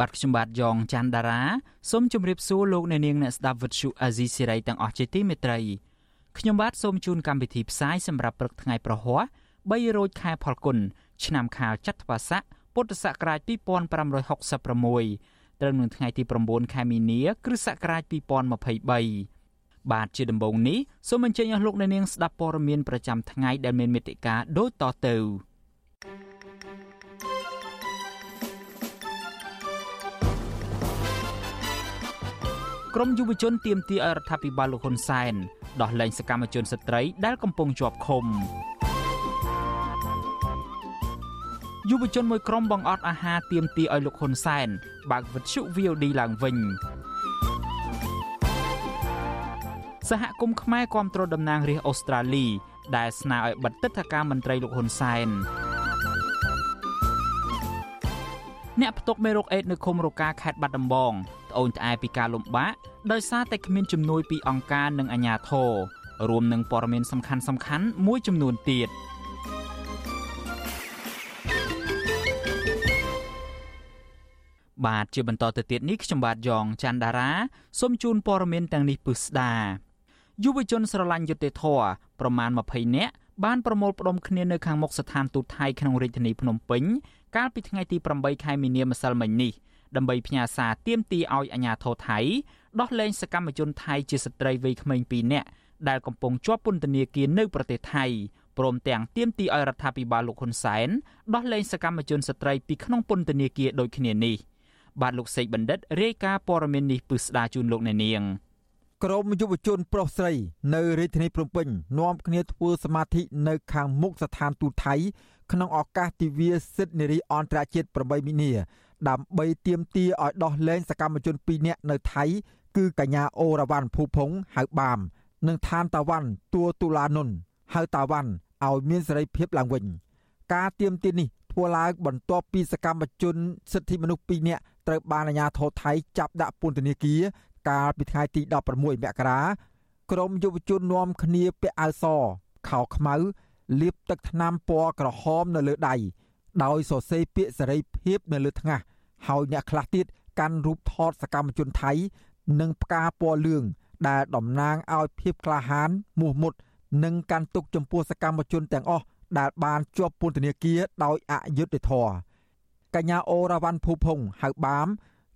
បាទខ្ញុំបាទយ៉ងច័ន្ទដារាសូមជម្រាបសួរលោកអ្នកនាងអ្នកស្ដាប់វិទ្យុអាស៊ីសេរីទាំងអស់ជាទីមេត្រីខ្ញុំបាទសូមជូនកម្មវិធីផ្សាយសម្រាប់ព្រឹកថ្ងៃប្រហ័ស3រោចខែផលគុណឆ្នាំខាលចត្វាស័កពុទ្ធសករាជ2566ត្រូវនឹងថ្ងៃទី9ខែមីនាគ្រិស្តសករាជ2023បាទជាដំបូងនេះសូមអញ្ជើញអស់លោកអ្នកនាងស្ដាប់ព័ត៌មានប្រចាំថ្ងៃដែលមានមេត្តាដូចតទៅ ក្រមយុវជនទាមទារឲ្យរដ្ឋាភិបាលលោកហ៊ុនសែនដោះលែងសកម្មជនស្ត្រីដែលកំពុងជាប់ឃុំយុវជនមួយក្រុមបងអត់អាហារទាមទារឲ្យលោកហ៊ុនសែនបើកវិទ្យុ VOD ឡើងវិញសហគមន៍ខ្មែរគាំទ្រតំណាងរាស្ត្រអូស្ត្រាលី ដែលស្នើឲ្យបិទទឹកថាការមន្ត្រីលោកហ៊ុនសែនអ្នកផ្ទុកមេរោគអេដនៅឃុំរកាខេត្តបាត់ដំបង ត្អូញត្អែពីការលំបាកដោយសារតែគ្មានជំនួយពីអង្គការនិងអាជ្ញាធររួមនឹងព័ត៌មានសំខាន់សំខាន់មួយចំនួនទៀតបាទជាបន្តទៅទៀតនេះខ្ញុំបាទយ៉ងច័ន្ទដារាសូមជូនព័ត៌មានទាំងនេះពិស្ដាយុវជនស្រឡាញ់យុត្តិធម៌ប្រមាណ20នាក់បានប្រមូលផ្ដុំគ្នានៅខាងមុខស្ថានទូតថៃក្នុងរាជធានីភ្នំពេញកាលពីថ្ងៃទី8ខែមីនាម្សិលមិញនេះ ដើម្បីផ្ញើសារទាមទារឲ្យអាជ្ញាធរថៃដោះលែងសកម្មជនថៃជាស្ត្រីវ័យក្មេង2នាក់ដែលកំពុងជាប់ពន្ធនាគារនៅប្រទេសថៃព្រមទាំងទាមទារឲ្យរដ្ឋាភិបាលលោកហ៊ុនសែនដោះលែងសកម្មជនស្ត្រីពីក្នុងពន្ធនាគារដូចគ្នានេះបាទលោកសេកបណ្ឌិតរាយការណ៍ព័ត៌មាននេះពឹស្ដាជូនលោកអ្នកនាងក្រមយុវជនប្រុសស្រី នៅរាជធានីភ្នំពេញនាំគ្នាធ្វើសមាធិនៅខាងមុខស្ថានទូតថៃ ក្នុងឱកាសទិវាសិទ្ធិនារីអន្តរជាតិ8មីនា ដើម្បីទាមទារឲ្យដោះលែងសកម្មជន2នាក់នៅថៃ គឺកញ្ញាអូរ៉ាវ៉ាន់ភូផុងហៅបាម និងឋានតាវ៉ាន់តួតុលានុនហៅតាវ៉ាន់ឲ្យមានសេរីភាពឡើងវិញ ការទាមទារនេះធ្វើឡើងបន្ទាប់ពីសកម្មជនសិទ្ធិមនុស្ស2នាក់ត្រូវបានអាជ្ញាធរថៃចាប់ដាក់ពន្ធនាគារកាលពីថ្ងៃទី16មករាក្រមយុវជននាំគ្នាពាក់អាវសខោខ្មៅលាបទឹកថ្នាំពណ៌ក្រហមនៅលើដៃ ដោយសរសេរពាក្យសេរីភាពនៅលើថ្ងាសហើយអ្នកខ្លះទៀតកាន់រូបថតសកម្មជនថៃ និងផ្កាពណ៌លឿងដែលតំណាងឲ្យភាពក្លាហានមោះមុត និងកាន់ទុកចំពោះសកម្មជនទាំងអស់ដែលបានជាប់ពន្ធនាគារដោយអយុត្តិធម៌កញ្ញាអូរ៉ាវ៉ាន់ភូផុងហៅបាម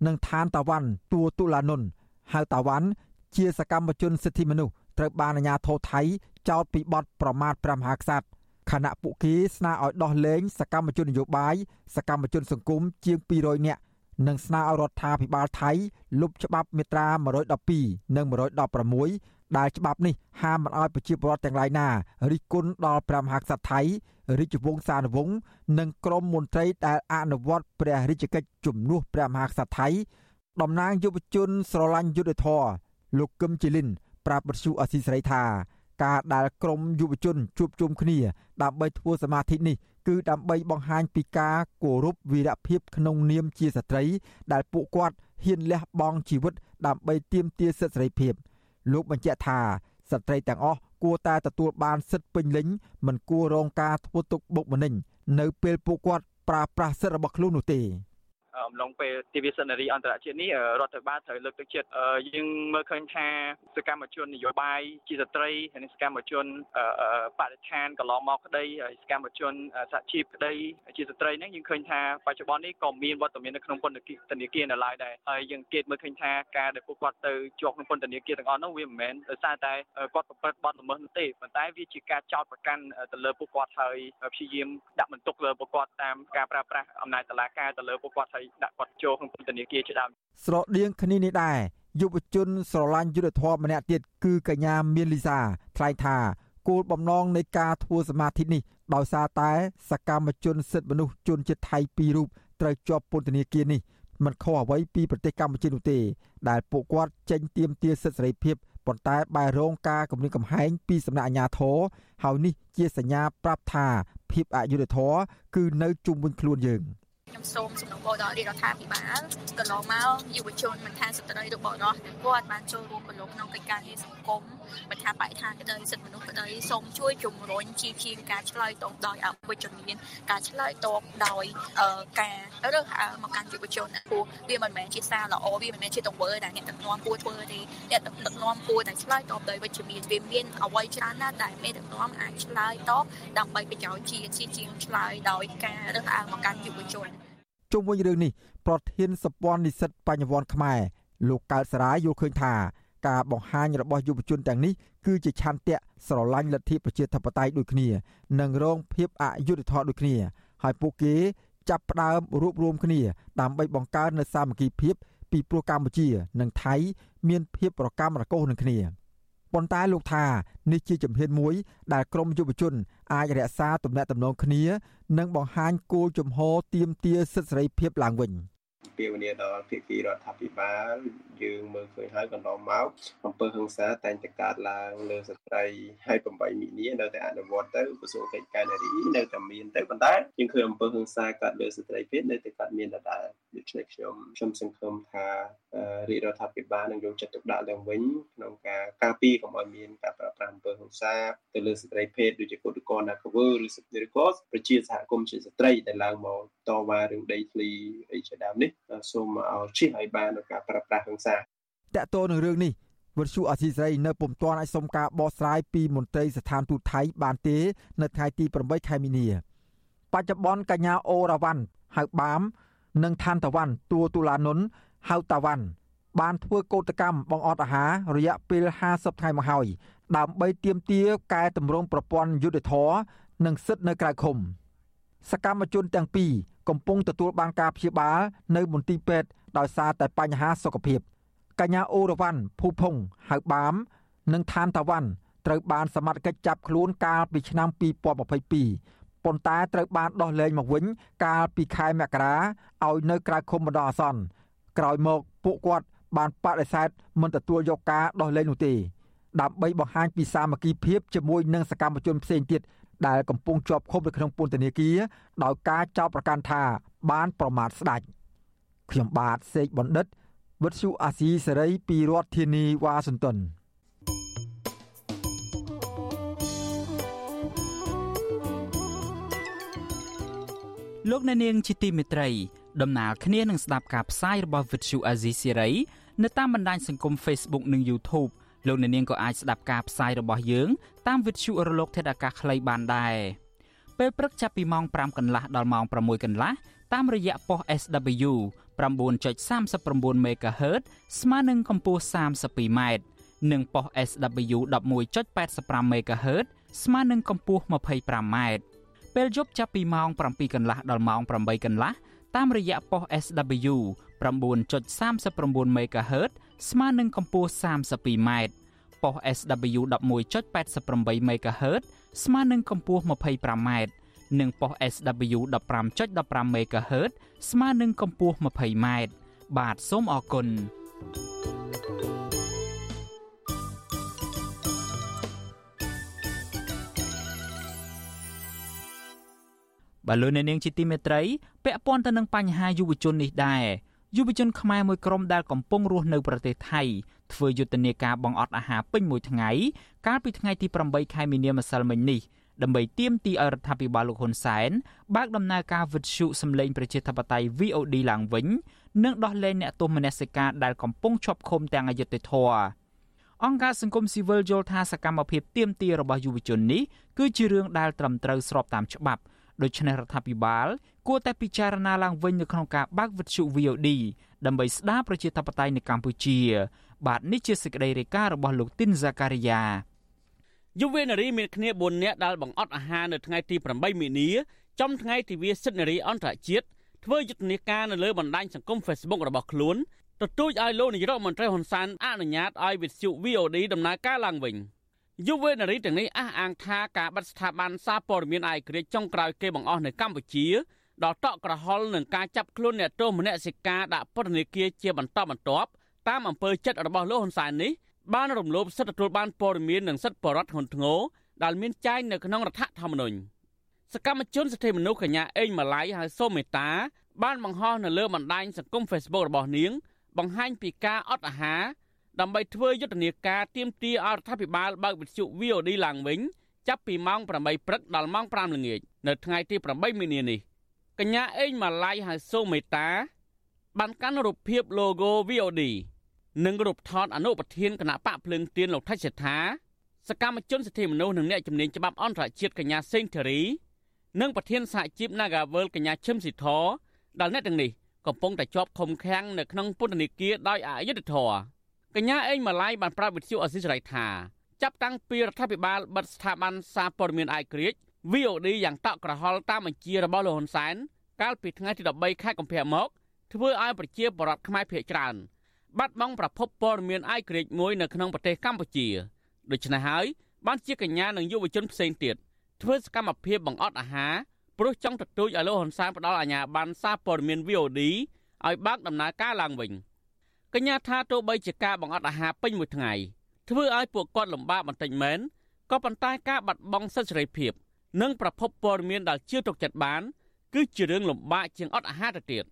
និងឋានតាវ៉ាន់តួតុលានុនហៅតាវ៉ាន់ជាសកម្មជនសិទ្ធិមនុស្សត្រូវបានអាជ្ញាធរថៃចោទពីបទប្រមាថព្រះមហាក្សត្រ ខណៈពួកគេស្នើឲ្យដោះលែងសកម្មជននយោបាយសកម្មជនសង្គមជាង200នាក់និងស្នើឲ្យរដ្ឋាភិបាលថៃលុបច្បាប់មាត្រា112និង116ដែលច្បាប់នេះហាមមិនឲ្យប្រជាពលរដ្ឋទាំងឡាយណារិះគន់ដល់ព្រះមហាក្សត្រថៃរាជវង្សានុវង្សនិងក្រមមន្ត្រីដែលអនុវត្តព្រះរាជកិច្ចជំនួសព្រះមហាក្សត្រថៃតំណាងយុវជនស្រឡាញ់យុទ្ធធរលោកកឹមជីលិនប្រាប់បទសុអសីសេរីថា ការដែលក្រមយុវជនជួបជុំគ្នា ដើម្បីធ្វើសមាធិនេះគឺដើម្បីបង្ហាញពីការគោរពវីរភាពក្នុងនាមជាស្ត្រី ដែលពួកគាត់ហ៊ានលះបង់ជីវិត ដើម្បីទាមទារសិទ្ធិសេរីភាពលោកបញ្ជាក់ថាស្ត្រីទាំងអស់គួរតែទទួលបានសិទ្ធិពេញលេញមិនគួររងការធ្វើទុកបុកម្នេញនៅពេលពួកគាត់ប្រើប្រាស់សិទ្ធិរបស់ខ្លួននោះទេ អំឡុងពេលទិវាសិទ្ធិនារីអន្តរជាតិនេះរដ្ឋាភិបាលត្រូវលើកទឹកចិត្តយើងមើលឃើញថាសកម្មជននយោបាយជាស្ត្រីហើយនិងសកម្មជនបរិស្ថានកន្លងមកក្តីហើយសកម្មជនសហជីពក្តីជាស្ត្រីហ្នឹងយើងឃើញថាបច្ចុប្បន្ននេះក៏មានវត្តមាននៅក្នុងពន្ធនាគារនៅឡើយដែរហើយយើងគិតមើលឃើញថាការដែលពួកគាត់ទៅជាប់ក្នុងពន្ធនាគារទាំងអស់នោះវាមិនមែនដោយសារតែគាត់ប្រព្រឹត្តបទល្មើសនោះទេប៉ុន្តែវាជាការចោទប្រកាន់ទៅលើពួកគាត់ហើយព្យាយាមដាក់បន្ទុកលើពួកគាត់តាមការប្រើប្រាស់អំណាចតុលាការទៅលើពួកគាត់ហើយដាក់គាត់ចូលក្នុងពន្ធនាគារជាដើមស្រដៀងគ្នានេះដែរយុវជនស្រឡាញ់យុទ្ធធម៌ម្នាក់ទៀតគឺកញ្ញាមានលីសាថ្លែងថាគោលបំណងនៃការធ្វើសមាធិនេះដោយសារតែសកម្មជនសិទ្ធិមនុស្សជនជាតិថៃពីររូបត្រូវជាប់ពន្ធនាគារនេះមិនខុសអ្វីពីប្រទេសកម្ពុជានោះទេ ដែលពួកគាត់ចេញទាមទារសិទ្ធិសេរីភាពប៉ុន្តែបែររងការគំរាមកំហែងពីសំណាក់អាជ្ញាធរហើយនេះជាសញ្ញាប្រាប់ថាភាពអយុត្តិធម៌គឺនៅជុំវិញខ្លួនយើង។ ខ្ញុំសូមសំណូមពរដល់រាជរដ្ឋាភិបាលកន្លងមកយុវជនមិនថាស្ត្រីឬបុរសទាំងគាត់បានចូលរួមប្រឡូកក្នុងកិច្ចការងារសង្គមមិនថាបរិស្ថានក្តីសិទ្ធិមនុស្សក្តីសូមជួយជំរុញជាជាងការឆ្លើយតបដោយអវិជ្ជមានការឆ្លើយតបដោយការរើសអើងមកកាន់យុវជនព្រោះវាមិនមែនជាសារល្អវាមិនមែនជាទង្វើដែលអ្នកដឹកនាំគួរធ្វើទេអ្នកដឹកនាំគួរតែឆ្លើយតបដោយវិជ្ជមានវាមានអ្វីច្រើនណាស់ដែលមេដឹកនាំអាចឆ្លើយតបដើម្បីប្រយោជន៍ជាតិជាជាងឆ្លើយដោយការរើសអើងមកកាន់យុវជន ជុំវិញរឿងនេះប្រធានសព័ន្ធនិស្សិតបញ្ញវន្តខ្មែរលោកកើតសរាយយល់ឃើញថាការបង្ហាញរបស់យុវជនទាំងនេះគឺជាឆន្ទៈស្រឡាញ់លទ្ធិប្រជាធិបតេយ្យដូចគ្នា និងរងភាពអយុត្តិធម៌ដូចគ្នា ហើយពួកគេចាប់ផ្ដើមរួបរวมគ្នា ដើម្បីបង្កើននូវសាមគ្គីភាព ពីព្រោះកម្ពុជា និងថៃ មានភាពប្រកម្មរកូសនឹងគ្នាប៉ុន្តែលោកថានេះជាជំហានមួយដែលក្រមយុវជនអាចរក្សាទំនាក់ទំនងគ្នា និងបង្ហាញគោលជំហរទាមទារសិទ្ធិសេរីភាពឡើងវិញ។ ពាវនាដល់ភាគីរដ្ឋាភិបាលយើងមើលឃើញហើយកន្លងមកអំពើហិង្សាតែងតែកើតឡើងលើស្ត្រីហើយ8មិនិនានៅតែអនុវត្តទៅក្រសួងកិច្ចការនារីនៅតែមានទៅប៉ុន្តែយើងឃើញអំពើហិង្សាកើតលើស្ត្រីទៀតនៅតែកើតមានដដែលដូច្នេះខ្ញុំខ្ញុំសង្ឃឹមថារាជរដ្ឋាភិបាលនឹងយកចិត្តទុកដាក់ឡើងវិញក្នុងការការពារកុំឲ្យមានការប្រើប្រាស់អំពើហិង្សាទៅលើស្ត្រីភេទដូចជាកុតកនណាកវើឬសិទ្ធិឬក៏ប្រជាសហគមន៍ជាស្ត្រីដែលឡើងមកតវ៉ារឿងដីធ្លីអីជាដើមនេះសូមឲ្យជិះឲ្យបាននៅការប្រើប្រាស់ហិង្សាតកតទៅនឹងរឿងនេះវិទ្យុអសីស្រីនៅពុំទាន់អាចសុំការបកស្រាយពីមន្ត្រីស្ថានទូតថៃបានទេ នៅថ្ងៃទី8ខែមីនា បច្ចុប្បន្នកញ្ញាអូរ៉ាវ៉ាន់ហៅបាម និងឋានតាវ៉ាន់ទួទូឡានុនហៅតាវ៉ាន់បានធ្វើកោតកម្មបង្អត់អាហាររយៈពេល50ថ្ងៃមកហើយដើម្បីទាមទារកែតម្រង់ប្រព័ន្ធយុត្តិធម៌និងសិទ្ធិនៅក្រៅឃុំសកម្មជនទាំងពីរ កំពុងទទួលបានការព្យាបាលនៅមន្ទីរពេទ្យដោយសារតែបញ្ហាសុខភាព កញ្ញាអូរវ៉ាន់ភូផុងហៅបាម និងឋានតាវ៉ាន់ត្រូវបានសមត្ថកិច្ចចាប់ខ្លួនកាលពីឆ្នាំ2022ប៉ុន្តែត្រូវបានដោះលែងមកវិញ កាលពីខែមករាឲ្យនៅក្រៅឃុំបណ្ដោះអាសន្នក្រោយមកពួកគាត់បានបដិសេធមិនទទួលយកការដោះលែងនោះទេដើម្បីបង្ហាញពីសាមគ្គីភាពជាមួយនឹងសកម្មជនផ្សេងទៀត ដែលកំពុងជាប់ឃុំនៅក្នុងពន្ធនាគារដោយការចោទប្រកាន់ថាបានប្រមាថស្ដេចខ្ញុំបាទសេកបណ្ឌិតវិទ្យុអាស៊ីសេរីពីរដ្ឋធានីវ៉ាស៊ីនតោនលោកអ្នកនាងជាទីមេត្រីដំណើរគ្នានឹងស្ដាប់ការផ្សាយរបស់វិទ្យុអាស៊ីសេរីនៅតាមបណ្ដាញសង្គម Facebook និង YouTube លោកអ្នកនាងក៏អាចស្ដាប់ការផ្សាយរបស់យើង តាមវិទ្យុរលក ធាតុអាកាសខ្លីបានដែរពេលព្រឹកចាប់ពីម៉ោង5កន្លះដល់ម៉ោង6កន្លះតាមរយៈប៉ុស SW 9.39 MHz ស្មើនឹងកម្ពស់ 32m និងប៉ុស SW 11.85 MHz ស្មើនឹងកម្ពស់ 25m ពេលយប់ចាប់ពីម៉ោង7កន្លះដល់ម៉ោង8កន្លះតាមរយៈប៉ុស SW 9.39 MHz ស្មើនឹងកម្ពស់ 32m ប៉ុស SW 11.88 MHz ស្មើនឹងកម្ពស់ 25m និងប៉ុស SW 15.15 MHz ស្មើនឹងកម្ពស់ 20m បាទសូមអរគុណបលូននាងជាទីមេត្រីពាក់ព័ន្ធទៅនឹងបញ្ហាយុវជននេះដែរ យុវជនខ្មែរមួយក្រុមដែលកំពុងរស់នៅប្រទេសថៃធ្វើយុទ្ធនាការបង្អត់អាហារពេញមួយថ្ងៃ កាលពីថ្ងៃទី8ខែមីនាម្សិលមិញនេះដើម្បីទាមទារឲ្យរដ្ឋាភិបាលលោកហ៊ុនសែនបើកដំណើរការវិទ្យុសម្លេងប្រជាធិបតេយ្យ VOD ឡើងវិញនិងដោះលែងអ្នកទោសមនសិការដែលកំពុងជាប់ឃុំទាំងអយុត្តិធម៌អង្គការសង្គមស៊ីវិលយល់ថាសកម្មភាពទាមទាររបស់យុវជននេះគឺជារឿងដែលត្រឹមត្រូវស្របតាមច្បាប់ដូច្នេះរដ្ឋាភិបាល គួរតែពិចារណាឡើងវិញនៅក្នុងការបើកវិទ្យុ VOD ដើម្បីស្ដារប្រជាធិបតេយ្យនៅកម្ពុជា បាទនេះជាសេចក្តីរាយការណ៍របស់លោកទីនហ្សាការីយ៉ាយុវនារីមានគ្នា4នាក់ដែលបង្អត់អាហារនៅថ្ងៃទី8មីនាចំថ្ងៃទិវាសិទ្ធិនារីអន្តរជាតិធ្វើយុទ្ធនាការនៅលើបណ្ដាញសង្គម Facebook របស់ខ្លួនទទូចឲ្យលោកនាយរដ្ឋមន្ត្រីហ៊ុនសែនអនុញ្ញាតឲ្យវិទ្យុ VOD ដំណើរការឡើងវិញ។យុវនារីទាំងនេះអះអាងថាការបាត់ស្ថាប័នសារព័ត៌មានឯករាជ្យចុងក្រោយគេបង្អស់នៅកម្ពុជា ដល់តក់ក្រហល់នឹងការចាប់ខ្លួនអ្នកទោសមនសិការដាក់ពន្ធនាគារជាបន្តបន្ទាប់តាមអំពើចិត្តរបស់លោកហ៊ុនសែននេះបានរំលោភសិទ្ធិទទួលបានព័ត៌មាននិងសិទ្ធិបរិវត្តធ្ងន់ធ្ងរដែលមានចែងនៅក្នុងរដ្ឋធម្មនុញ្ញសកម្មជនសិទ្ធិមនុស្សកញ្ញាអេងម៉ាឡៃហើយសូមេតា បានបង្ហោះនៅលើបណ្ដាញសង្គម Facebook របស់នាង បង្ហាញពីការអត់អាហារដើម្បីធ្វើយុទ្ធនាការទាមទារឲ្យរដ្ឋាភិបាលបើកវិទ្យុ VOD ឡើងវិញចាប់ពីម៉ោង8ព្រឹកដល់ម៉ោង5ល្ងាចនៅថ្ងៃទី8មីនានេះ កញ្ញាអេងម៉ាឡៃហើយសូមេតា បានកាន់រូបភាព logo VOD និងរូបថតអនុប្រធានគណៈបកភ្លើងទៀនលោកថៃសេដ្ឋាសកម្មជនសិទ្ធិមនុស្សនិងអ្នកជំនាញច្បាប់អន្តរជាតិកញ្ញាសេងធារីនិងប្រធានសហជីព Nagavel កញ្ញាឈឹមស៊ីធដែលអ្នកទាំងនេះកំពុងតែជាប់ឃុំឃាំងនៅក្នុងពន្ធនាគារដោយអយុត្តិធម៌កញ្ញាអេងម៉ាឡៃបានប្រាប់វិទ្យុអស៊ីសេរីថាចាប់តាំងពីរដ្ឋាភិបាលបិទស្ថាប័នសារព័ត៌មានអាយក្រិច VOD យ៉ាងតក់ក្រហល់តាមបញ្ជារបស់លោកហ៊ុនសែនកាលពីថ្ងៃទី13ខែកុម្ភៈមកធ្វើឲ្យប្រជាពលរដ្ឋខ្មែរភ័យច្រើនបាត់បង់ប្រភពព័ត៌មានអាយក្រិចមួយនៅក្នុងប្រទេសកម្ពុជាដូច្នេះហើយបានជាកញ្ញានិងយុវជនផ្សេងទៀតធ្វើសកម្មភាពបង្អត់អាហារព្រោះចង់ទទូចឲ្យលោកហ៊ុនសែនផ្ដល់អាជ្ញាប័ណ្ណសារព័ត៌មាន VOD ឲ្យបើកដំណើរការឡើងវិញកញ្ញាថាទោះបីជាការបង្អត់អាហារពេញមួយថ្ងៃធ្វើឲ្យពួកគាត់លំបាកបន្តិចមែនក៏ប៉ុន្តែការបាត់បង់សិទ្ធិសេរីភាព និងប្រភពព័ត៌មានដែលជឿទុកចិត្តបាន គឺជារឿងលំបាកជាងអត់អាហារទៅទៀត។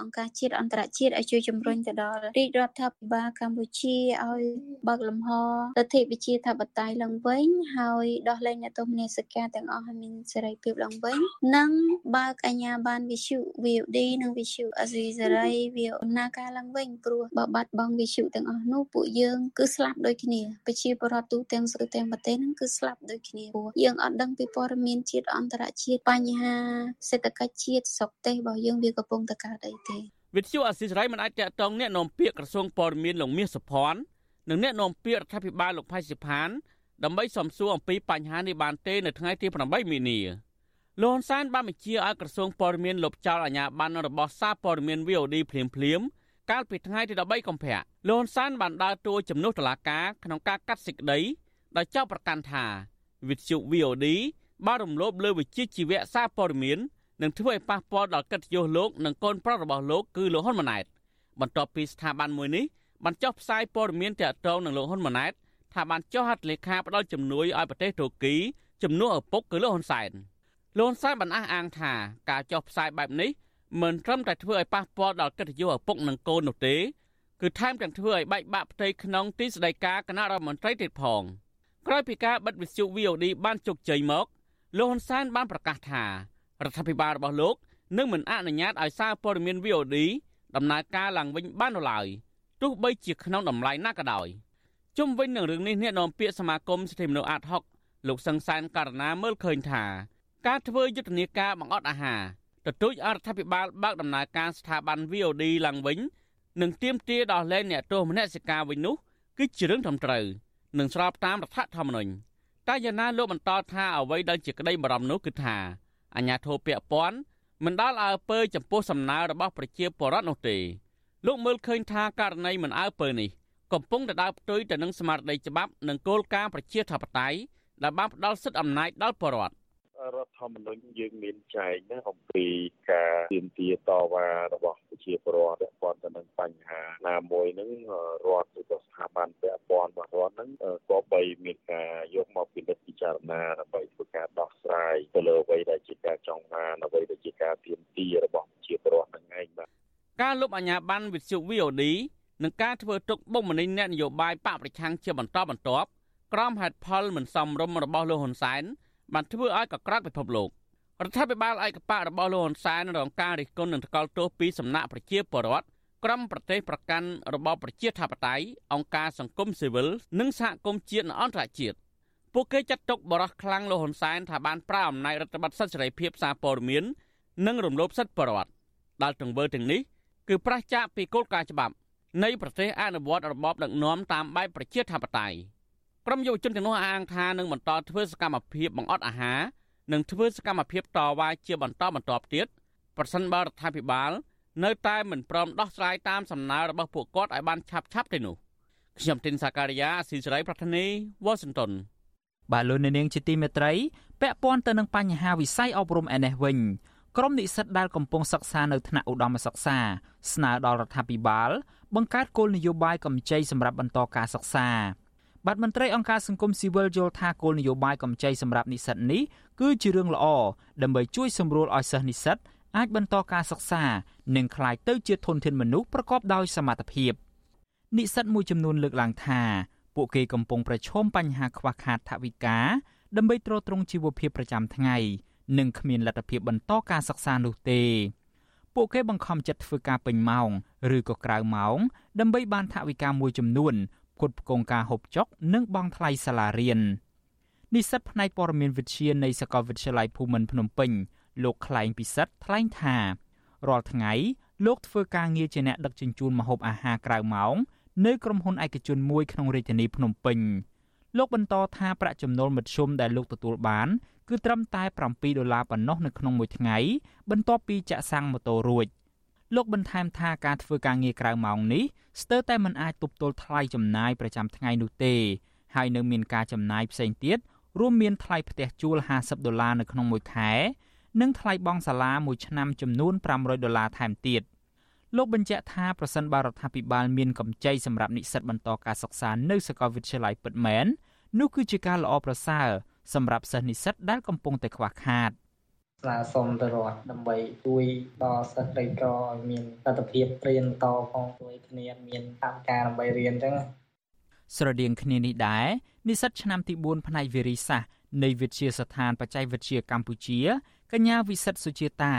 អង្គការជាតិអន្តរជាតិឲ្យជួយជំរុញទៅដល់រាជរដ្ឋាភិបាលកម្ពុជាឲ្យបើកលំហលទ្ធិវិជាធិបតេយ្យឡើងវិញហើយដោះលែងអ្នកទោសមនសិការទាំងអស់ឲ្យមានសេរីភាពឡើងវិញនិងបើកអាជ្ញាប័ណ្ណវិទ្យុ VOD និងវិទ្យុអេស៊ីសេរីវាដំណើរការឡើងវិញព្រោះបើបាត់បង់វិទ្យុទាំងអស់នោះពួកយើងគឺស្លាប់ដូចគ្នាប្រជាពលរដ្ឋទូទាំងស្រុកទាំងប្រទេសហ្នឹងគឺស្លាប់ដូចគ្នាព្រោះយើងអត់ដឹងពីព័ត៌មានជាតិអន្តរជាតិបញ្ហាសេដ្ឋកិច្ចជាតិស្រុកទេសរបស់យើងវាកំពុងតែកើតអីទេវិទ្យុអស៊ីសេរីមិនអាចតាក់ទងអ្នកនាំពាក្យក្រសួងព័ត៌មានលោកមាសសុភ័ណ្ឌនិងអ្នកនាំពាក្យរដ្ឋាភិបាលលោកផៃសិផានដើម្បីសំសួរអំពីបញ្ហានេះបានទេនៅថ្ងៃទី8មីនាលោកហ៊ុនសែនបានបញ្ជាឲ្យក្រសួងព័ត៌មានលុបចោលអាជ្ញាប័ណ្ណរបស់សារព័ត៌មាន VOD ភ្លាមភ្លាមកាលពីថ្ងៃទី13កុម្ភៈលោកហ៊ុនសែនបានដើរតួជំនួសតុលាការក្នុងការកាត់សេចក្តីដោយចោទប្រកាន់ថាវិទ្យុ VOD បានរំលោភលើវិជ្ជាជីវៈសារព័ត៌មាន នឹងធ្វើឲ្យប៉ះពាល់ដល់កិត្តិយសលោកនិងកូនប្រុសរបស់លោកគឺលោកហ៊ុនម៉ាណែតបន្ទាប់ពីស្ថាប័នមួយនេះបានចុះផ្សាយព័ត៌មានទាក់ទងនឹងលោកហ៊ុនម៉ាណែតថាបានចុះហត្ថលេខាផ្ដល់ជំនួយឲ្យប្រទេសទូគីជំនួសឪពុកគឺលោកហ៊ុនសែនលោកហ៊ុនសែនបានអះអាងថាការចុះផ្សាយបែបនេះមិនត្រឹមតែធ្វើឲ្យប៉ះពាល់ដល់កិត្តិយសឪពុកនិងកូននោះទេគឺថែមទាំងធ្វើឲ្យបែកបាក់ផ្ទៃក្នុងទីស្តីការគណៈរដ្ឋមន្ត្រីទៀតផងក្រោយពីការបិទវិទ្យុ VOD បានជោគជ័យមកលោកហ៊ុនសែនបានប្រកាសថា រដ្ឋាភិបាលរបស់លោកនឹងមិនអនុញ្ញាតឲ្យសារព័ត៌មាន VOD ដំណើរការឡើងវិញបាននៅឡើយទោះបីជាក្នុងតម្លៃណាក៏ដោយជុំវិញនឹងរឿងនេះអ្នកនាំពាក្យសមាគមសិទ្ធិមនុស្សអាត6លោកសង្សានករណាមើលឃើញថាការធ្វើយុទ្ធនាការបង្អត់អាហារទទូចអរដ្ឋាភិបាលបើកដំណើរការស្ថាប័ន VOD ឡើងវិញនិងទាមទារដល់លែងអ្នកទោសមនសិការវិញនោះគឺជារឿងត្រឹមត្រូវនិងស្របតាមរដ្ឋធម្មនុញ្ញតែយ៉ាងណាលោកបន្តថាអ្វីដែលជាក្តីបារម្ភនោះគឺថា អាញាធិបពពាន់មិនដាល់អើពើចំពោះសំណើរបស់ប្រជាពលរដ្ឋនោះទេលោកមើលឃើញថាករណីមិនអើពើនេះកំពុងតែដើរផ្ទុយទៅនឹងស្មារតីច្បាប់និងគោលការណ៍ប្រជាធិបតេយ្យដែលបានផ្ដល់សិទ្ធិអំណាចដល់ប្រជាពលរដ្ឋ រដ្ឋធម្មនុញ្ញយើងមានចែងណាអំពីការទាមទារតវ៉ារបស់ប្រជាពលរដ្ឋពាក់ព័ន្ធទៅនឹងបញ្ហាណាមួយហ្នឹងរដ្ឋឬក៏ស្ថាប័នពាក់ព័ន្ធរបស់រដ្ឋហ្នឹងក៏បីមានការយកមកពិនិត្យពិចារណាដើម្បីធ្វើការដោះស្រាយទៅលើអ្វីដែលជាការចង់បានអ្វីដែលជាការទាមទាររបស់ប្រជាពលរដ្ឋហ្នឹងឯងបាទការលុបអាញាប័ណ្ណវិទ្យុ VOD និងការធ្វើទុកបុកម្នេញអ្នកនយោបាយបកប្រឆាំងជាបន្តបន្ទាប់ក្រោមហេតុផលមិនសមរម្យរបស់លោកហ៊ុនសែន បានធ្វើឲ្យកក្រាក់ពិភពលោករដ្ឋាភិបាលឯកបករបស់លោកហ៊ុនសែនរងការរិះគន់និងថ្កោលទោសពីសំណាក់ប្រជាពលរដ្ឋក្រមប្រទេសប្រកាន់របបប្រជាធិបតេយ្យអង្គការសង្គមស៊ីវិលនិងសហគមន៍ជាតិនិងអន្តរជាតិពួកគេចាត់ទុកបរិះខ្លាំងលោកហ៊ុនសែនថាបានប្រើអំណាចរដ្ឋបတ်សិទ្ធិសេរីភាពសារព័ត៌មាននិងរំលោភសិទ្ធិពលរដ្ឋដែលទង្វើទាំងនេះគឺប្រឆាចពីគោលការណ៍ច្បាប់នៃប្រទេសអនុវត្តរបបដឹកនាំតាមបែបប្រជាធិបតេយ្យ ក្រុមយុវជនទាំងនោះអាងថានឹងបន្តធ្វើសកម្មភាពបង្អត់អាហារនិងធ្វើសកម្មភាពតវ៉ាជាបន្តបន្ទាប់ទៀតប្រសិនបើរដ្ឋាភិបាល នៅតែមិនព្រមដោះស្រាយតាមសំណើរបស់ពួកគាត់ឲ្យបានឆាប់ឆាប់ទេនោះខ្ញុំទីនសាការីយ៉ាអស៊ីសេរីប្រធានីវ៉ាស៊ីនតោនបាទលោកនាងជាទីមេត្រីពាក់ព័ន្ធទៅនឹងបញ្ហាវិស័យអប់រំឯនេះវិញក្រុមនិស្សិតដែលកំពុងសិក្សានៅថ្នាក់ឧត្តមសិក្សាស្នើដល់រដ្ឋាភិបាល បង្កើតគោលនយោបាយកម្ចីសម្រាប់បន្តការសិក្សា បាទមន្ត្រីអង្គការសង្គមស៊ីវិលយល់ថាគោលនយោបាយកម្ចីសម្រាប់និស្សិតនេះគឺជារឿងល្អដើម្បីជួយសម្រួលឲ្យសិស្សនិស្សិតអាចបន្តការសិក្សា និងក្លាយទៅជាធនធានមនុស្សប្រកបដោយសមត្ថភាពនិស្សិតមួយចំនួនលើកឡើងថា ពួកគេកំពុងប្រឈមបញ្ហាខ្វះខាតថវិកាដើម្បីទ្រទ្រង់ជីវភាពប្រចាំថ្ងៃនិងគ្មានលទ្ធភាពបន្តការសិក្សានោះទេពួកគេបង្ខំចិត្តធ្វើការពេញម៉ោង ឬក៏ក្រៅម៉ោងដើម្បីបានថវិកាមួយចំនួន ផ្គត់ផ្គង់ការហូបចុក និងបង់ថ្លៃសាលារៀននិស្សិតផ្នែកព័ត៌មានវិទ្យានៃសាកលវិទ្យាល័យភូមិន្ទភ្នំពេញលោកខ្លែងពិសិដ្ឋថ្លែងថារាល់ថ្ងៃលោកធ្វើការងារជាអ្នកដឹកជញ្ជូនម្ហូបអាហារក្រៅម៉ោងនៅក្រុមហ៊ុនឯកជនមួយក្នុងរាជធានីភ្នំពេញលោកបន្តថាប្រាក់ចំណូលមធ្យមដែលលោកទទួលបានគឺត្រឹមតែ7ដុល្លារប៉ុណ្ណោះនៅក្នុងមួយថ្ងៃបន្ទាប់ពីចាក់សាំងម៉ូតូរួច លោកបន្ថែមថាការធ្វើការងារក្រៅម៉ោងនេះស្ទើរតែមិនអាចទប់ទល់ថ្លៃចំណាយប្រចាំថ្ងៃនោះទេហើយនៅមានការចំណាយផ្សេងទៀតរួមមានថ្លៃផ្ទះជួល50ដុល្លារនៅក្នុងមួយខែនិងថ្លៃបង់សាលាមួយឆ្នាំចំនួន500ដុល្លារថែមទៀតលោកបញ្ជាក់ថាប្រសិនបើរដ្ឋាភិបាលមានកម្ចីសម្រាប់និស្សិតបន្តការសិក្សានៅសាកលវិទ្យាល័យពិតមែននោះគឺជាការល្អប្រសើរសម្រាប់សិស្សនិស្សិតដែលកំពុងតែខ្វះខាត ស្នើសុំទៅរដ្ឋដើម្បីជួយដល់សិស្សក្រីក្រឲ្យមានលទ្ធភាពរៀនតផងជួយគ្នាមានតាមការដើម្បីរៀនអញ្ចឹងស្រដៀងគ្នានេះដែរនិស្សិតឆ្នាំទី4ផ្នែកវិរិយសាស្ត្រនៃវិទ្យាស្ថានបច្ចេកវិទ្យាកម្ពុជាកញ្ញាវិសិទ្ធសុជាតា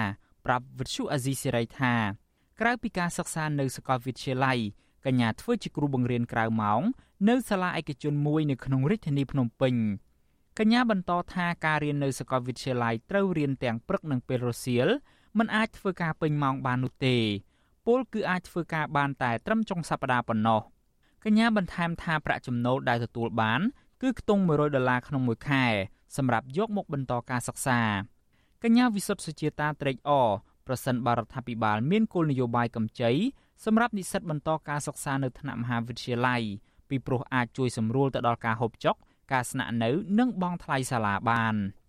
ប្រាប់វិទ្យុអាស៊ីសេរីថាក្រៅពីការសិក្សានៅសាកលវិទ្យាល័យកញ្ញាធ្វើជាគ្រូបង្រៀនក្រៅម៉ោង នៅសាលាឯកជនមួយនៅក្នុងរាជធានីភ្នំពេញ កញ្ញាបន្តថាការរៀននៅសាកលវិទ្យាល័យត្រូវរៀនទាំងព្រឹកនិងពេលរសៀលមិនអាចធ្វើការពេញម៉ោងបាននោះទេពលគឺអាចធ្វើការបានតែត្រឹមចុងសប្តាហ៍ប៉ុណ្ណោះកញ្ញាបន្ថែមថាប្រាក់ចំណូលដែលទទួលបានគឺខ្ទង់100ដុល្លារក្នុងមួយខែសម្រាប់យកមកបន្តការសិក្សាកញ្ញាវិសុទ្ធសុជាតាត្រេកអរប្រសិនបរដ្ឋាភិបាលមានគោលនយោបាយកម្ចីសម្រាប់និស្សិតបន្តការសិក្សានៅថ្នាក់មហាវិទ្យាល័យពីព្រោះអាចជួយសម្រួលទៅដល់ការហូបចុក ការស្នាក់នៅនិងបង់ថ្លៃសាលាបាន។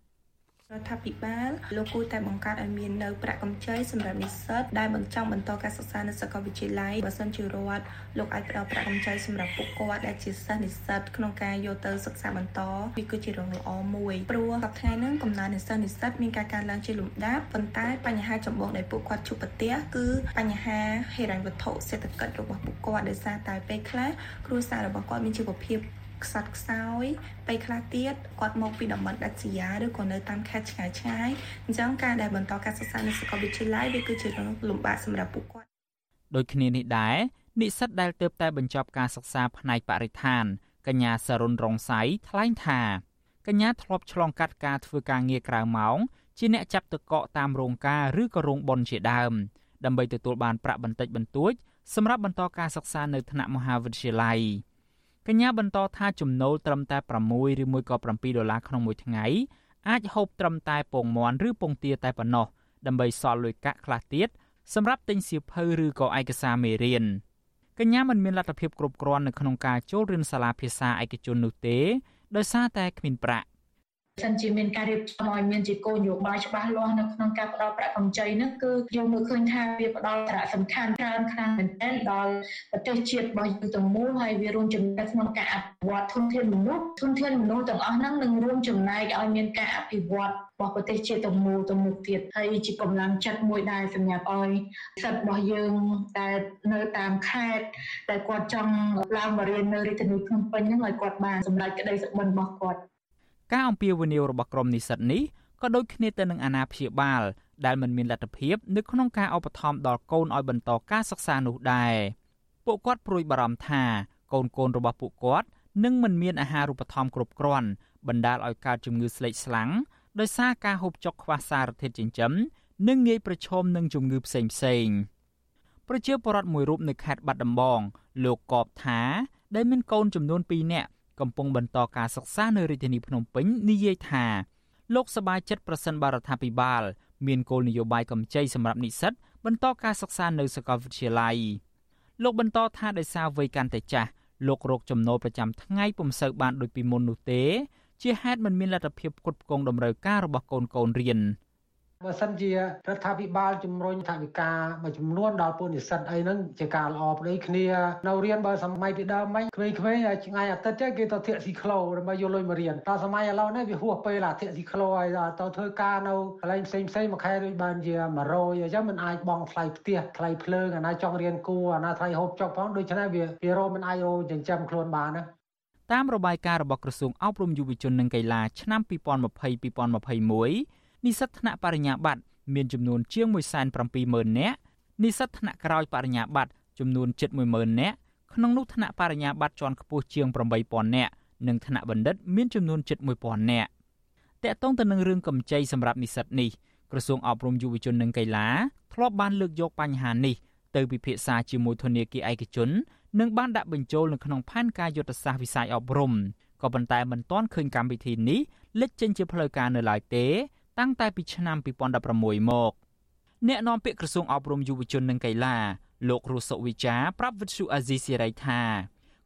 រដ្ឋាភិបាលលោកគួរតែបង្កើតឲ្យមាននៅប្រាក់កម្ចីសម្រាប់និស្សិតដែលបញ្ចង់បន្តការសិក្សានៅសាកលវិទ្យាល័យបើសិនជារដ្ឋលោកអាចផ្ដល់ប្រាក់កម្ចីសម្រាប់ពួកគាត់ដែលជាសិស្សនិស្សិតក្នុងការយកទៅសិក្សាបន្តវាគឺជារឿងល្អមួយព្រោះសប្តាហ៍ហ្នឹងកំណើននិស្សិតនិស្សិតមានការកើនឡើងជាលំដាប់ប៉ុន្តែបញ្ហាចម្បងដែលពួកគាត់ជួបប្រទះគឺបញ្ហាហិរញ្ញវត្ថុសេដ្ឋកិច្ចរបស់ពួកគាត់ដោយសារតែពេលខ្លះគ្រួសាររបស់គាត់មានជីវភាព ខ្សត់ខ្សោយពេលខ្លះទៀតគាត់មកពីតំបន់ដាច់ស្រយាលឬក៏នៅតាមខេត្តឆ្ងាយឆ្ងាយអញ្ចឹងការដែលបន្តការសិក្សានៅសាកលវិទ្យាល័យវាគឺជារឿងលំបាកសម្រាប់ពួកគាត់ដូចគ្នានេះដែរនិស្សិតដែលទើបតែបញ្ចប់ការសិក្សាផ្នែកបរិស្ថានកញ្ញាសរុនរងសៃថ្លែងថាកញ្ញាធ្លាប់ឆ្លងកាត់ការធ្វើការងារក្រៅម៉ោងជាអ្នកចាប់ទឹកកកតាមរោងការឬក៏រោងបុណ្យជាដើមដើម្បីទទួលបានប្រាក់បន្តិចបន្តួចសម្រាប់បន្តការសិក្សានៅថ្នាក់មហាវិទ្យាល័យ កញ្ញាបន្តថាចំណូលត្រឹមតែ6ឬមួយក៏7ដុល្លារក្នុងមួយថ្ងៃអាចហូបត្រឹមតែពងមាន់ឬពងទាតែប៉ុណ្ណោះដើម្បីសល់លុយកាក់ខ្លះទៀតសម្រាប់ទិញសៀវភៅឬក៏ឯកសារមេរៀនកញ្ញាមិនមានលទ្ធភាពគ្រប់គ្រាន់នៅក្នុងការចូលរៀនសាលាភាសាឯកជននោះទេដោយសារតែគ្មានប្រាក់ សិនជាមានការរៀបចំឲ្យមានជាគោលនយោបាយច្បាស់លាស់នៅក្នុងការផ្តល់ប្រាក់កម្ចីនោះគឺយើងមើលឃើញថាវាផ្តល់សារៈសំខាន់ច្រើនខ្លាំងមែនទែនដល់ប្រទេសជាតិរបស់យើងទាំងមូលហើយវារួមចំណែកក្នុងការអភិវឌ្ឍធនធានមនុស្សធនធានមនុស្សទាំងអស់ហ្នឹងនឹងរួមចំណែកឲ្យមានការអភិវឌ្ឍរបស់ប្រទេសជាតិទាំងមូលទៅមុខទៀតហើយជាកម្លាំងចិត្តមួយដែរសម្រាប់ឲ្យសិទ្ធិរបស់យើងដែលនៅតាមខេត្តតែគាត់ចង់ឡើងមករៀននៅរាជធានីភ្នំពេញហ្នឹងឲ្យគាត់បានសម្រេចក្តីសុបិនរបស់គាត់ ការអំពាវនាវរបស់ក្រុមនិស្សិតនេះក៏ដូចគ្នាទៅនឹងអាណាព្យាបាលដែលមិនមានលទ្ធភាពនៅក្នុងការឧបត្ថម្ភដល់កូនឲ្យបន្តការសិក្សានោះដែរពួកគាត់ព្រួយបារម្ភថាកូនកូនរបស់ពួកគាត់នឹងមិនមានអាហារូបត្ថម្ភគ្រប់គ្រាន់បណ្ដាលឲ្យកើតជំងឺស្លេកស្លាំងដោយសារការហូបចុកខ្វះសារធាតុចិញ្ចឹមនិងងាយប្រឈមនឹងជំងឺផ្សេងផ្សេងប្រជាពលរដ្ឋមួយរូបនៅខេត្តបាត់ដំបង លោកកបថា ដែលមានកូនចំនួន2នាក់ កំពុងបន្តការសិក្សានៅរាជធានីភ្នំពេញនិយាយថាលោកសប្បាយចិត្តប្រសិនបរដ្ឋាភិបាលមានគោលនយោបាយកម្ចីសម្រាប់និស្សិតបន្តការសិក្សានៅសាកលវិទ្យាល័យលោកបន្តថាដោយសារវ័យកាន់តែចាស់លោករកចំណូលប្រចាំថ្ងៃពុំសូវបានដូចពីមុននោះទេ ជាហេតុមិនមានលទ្ធភាពផ្គត់ផ្គង់តម្រូវការរបស់កូនកូនរៀន បើសិនជារដ្ឋាភិបាលជំរុញថវិកាមួយចំនួនដល់ពលនិស្សិតអីហ្នឹងជាការល្អប្តីគ្នានៅរៀនបើសម័យពីដើមមិញក្មេងៗថ្ងៃអាទិត្យគេទៅធាក់ស៊ីក្លូដើម្បីយកលុយមករៀនដល់សម័យឥឡូវនេះវាហួសពេលអាធាក់ស៊ីក្លូហើយទៅធ្វើការនៅកន្លែងផ្សេងផ្សេងមួយខែដូចបានជា100អញ្ចឹងមិនអាចបងថ្លៃផ្ទះថ្លៃភ្លើងអាណាចង់រៀនគួរអាណាថ្លៃហូបចុកផងដូច្នេះវាវារោមិនអាចរោចិញ្ចឹមខ្លួនបានណាតាមរបាយការណ៍របស់ក្រសួងអប់រំយុវជននិងកីឡាឆ្នាំ2020-2021 និស្សិតថ្នាក់បរិញ្ញាបត្រមានចំនួនជាង170,000នាក់និស្សិតថ្នាក់ក្រោយបរិញ្ញាបត្រចំនួន710,000នាក់ក្នុងនោះថ្នាក់បរិញ្ញាបត្រជាន់ខ្ពស់ជាង8,000នាក់និងថ្នាក់បណ្ឌិតមានចំនួន7,000នាក់តកតងទៅនឹងរឿងកម្ចីសម្រាប់និស្សិតនេះក្រសួងអប់រំយុវជននិងកីឡាធ្លាប់បានលើកយកបញ្ហានេះទៅពិភាក្សាជាមួយធនាគារឯកជននិងបានដាក់បញ្ចូលនៅក្នុងផែនការយុទ្ធសាស្ត្រវិស័យអប់រំក៏ប៉ុន្តែមិនទាន់ឃើញកម្មវិធីនេះលេចចេញជាផ្លូវការនៅឡើយទេ តាំងតែពីឆ្នាំ2016មកអ្នកនាំពាក្យក្រសួងអប់រំយុវជននិងកីឡាលោករស់សុវិចាប្រាប់វិទ្យុអាស៊ីសេរីថា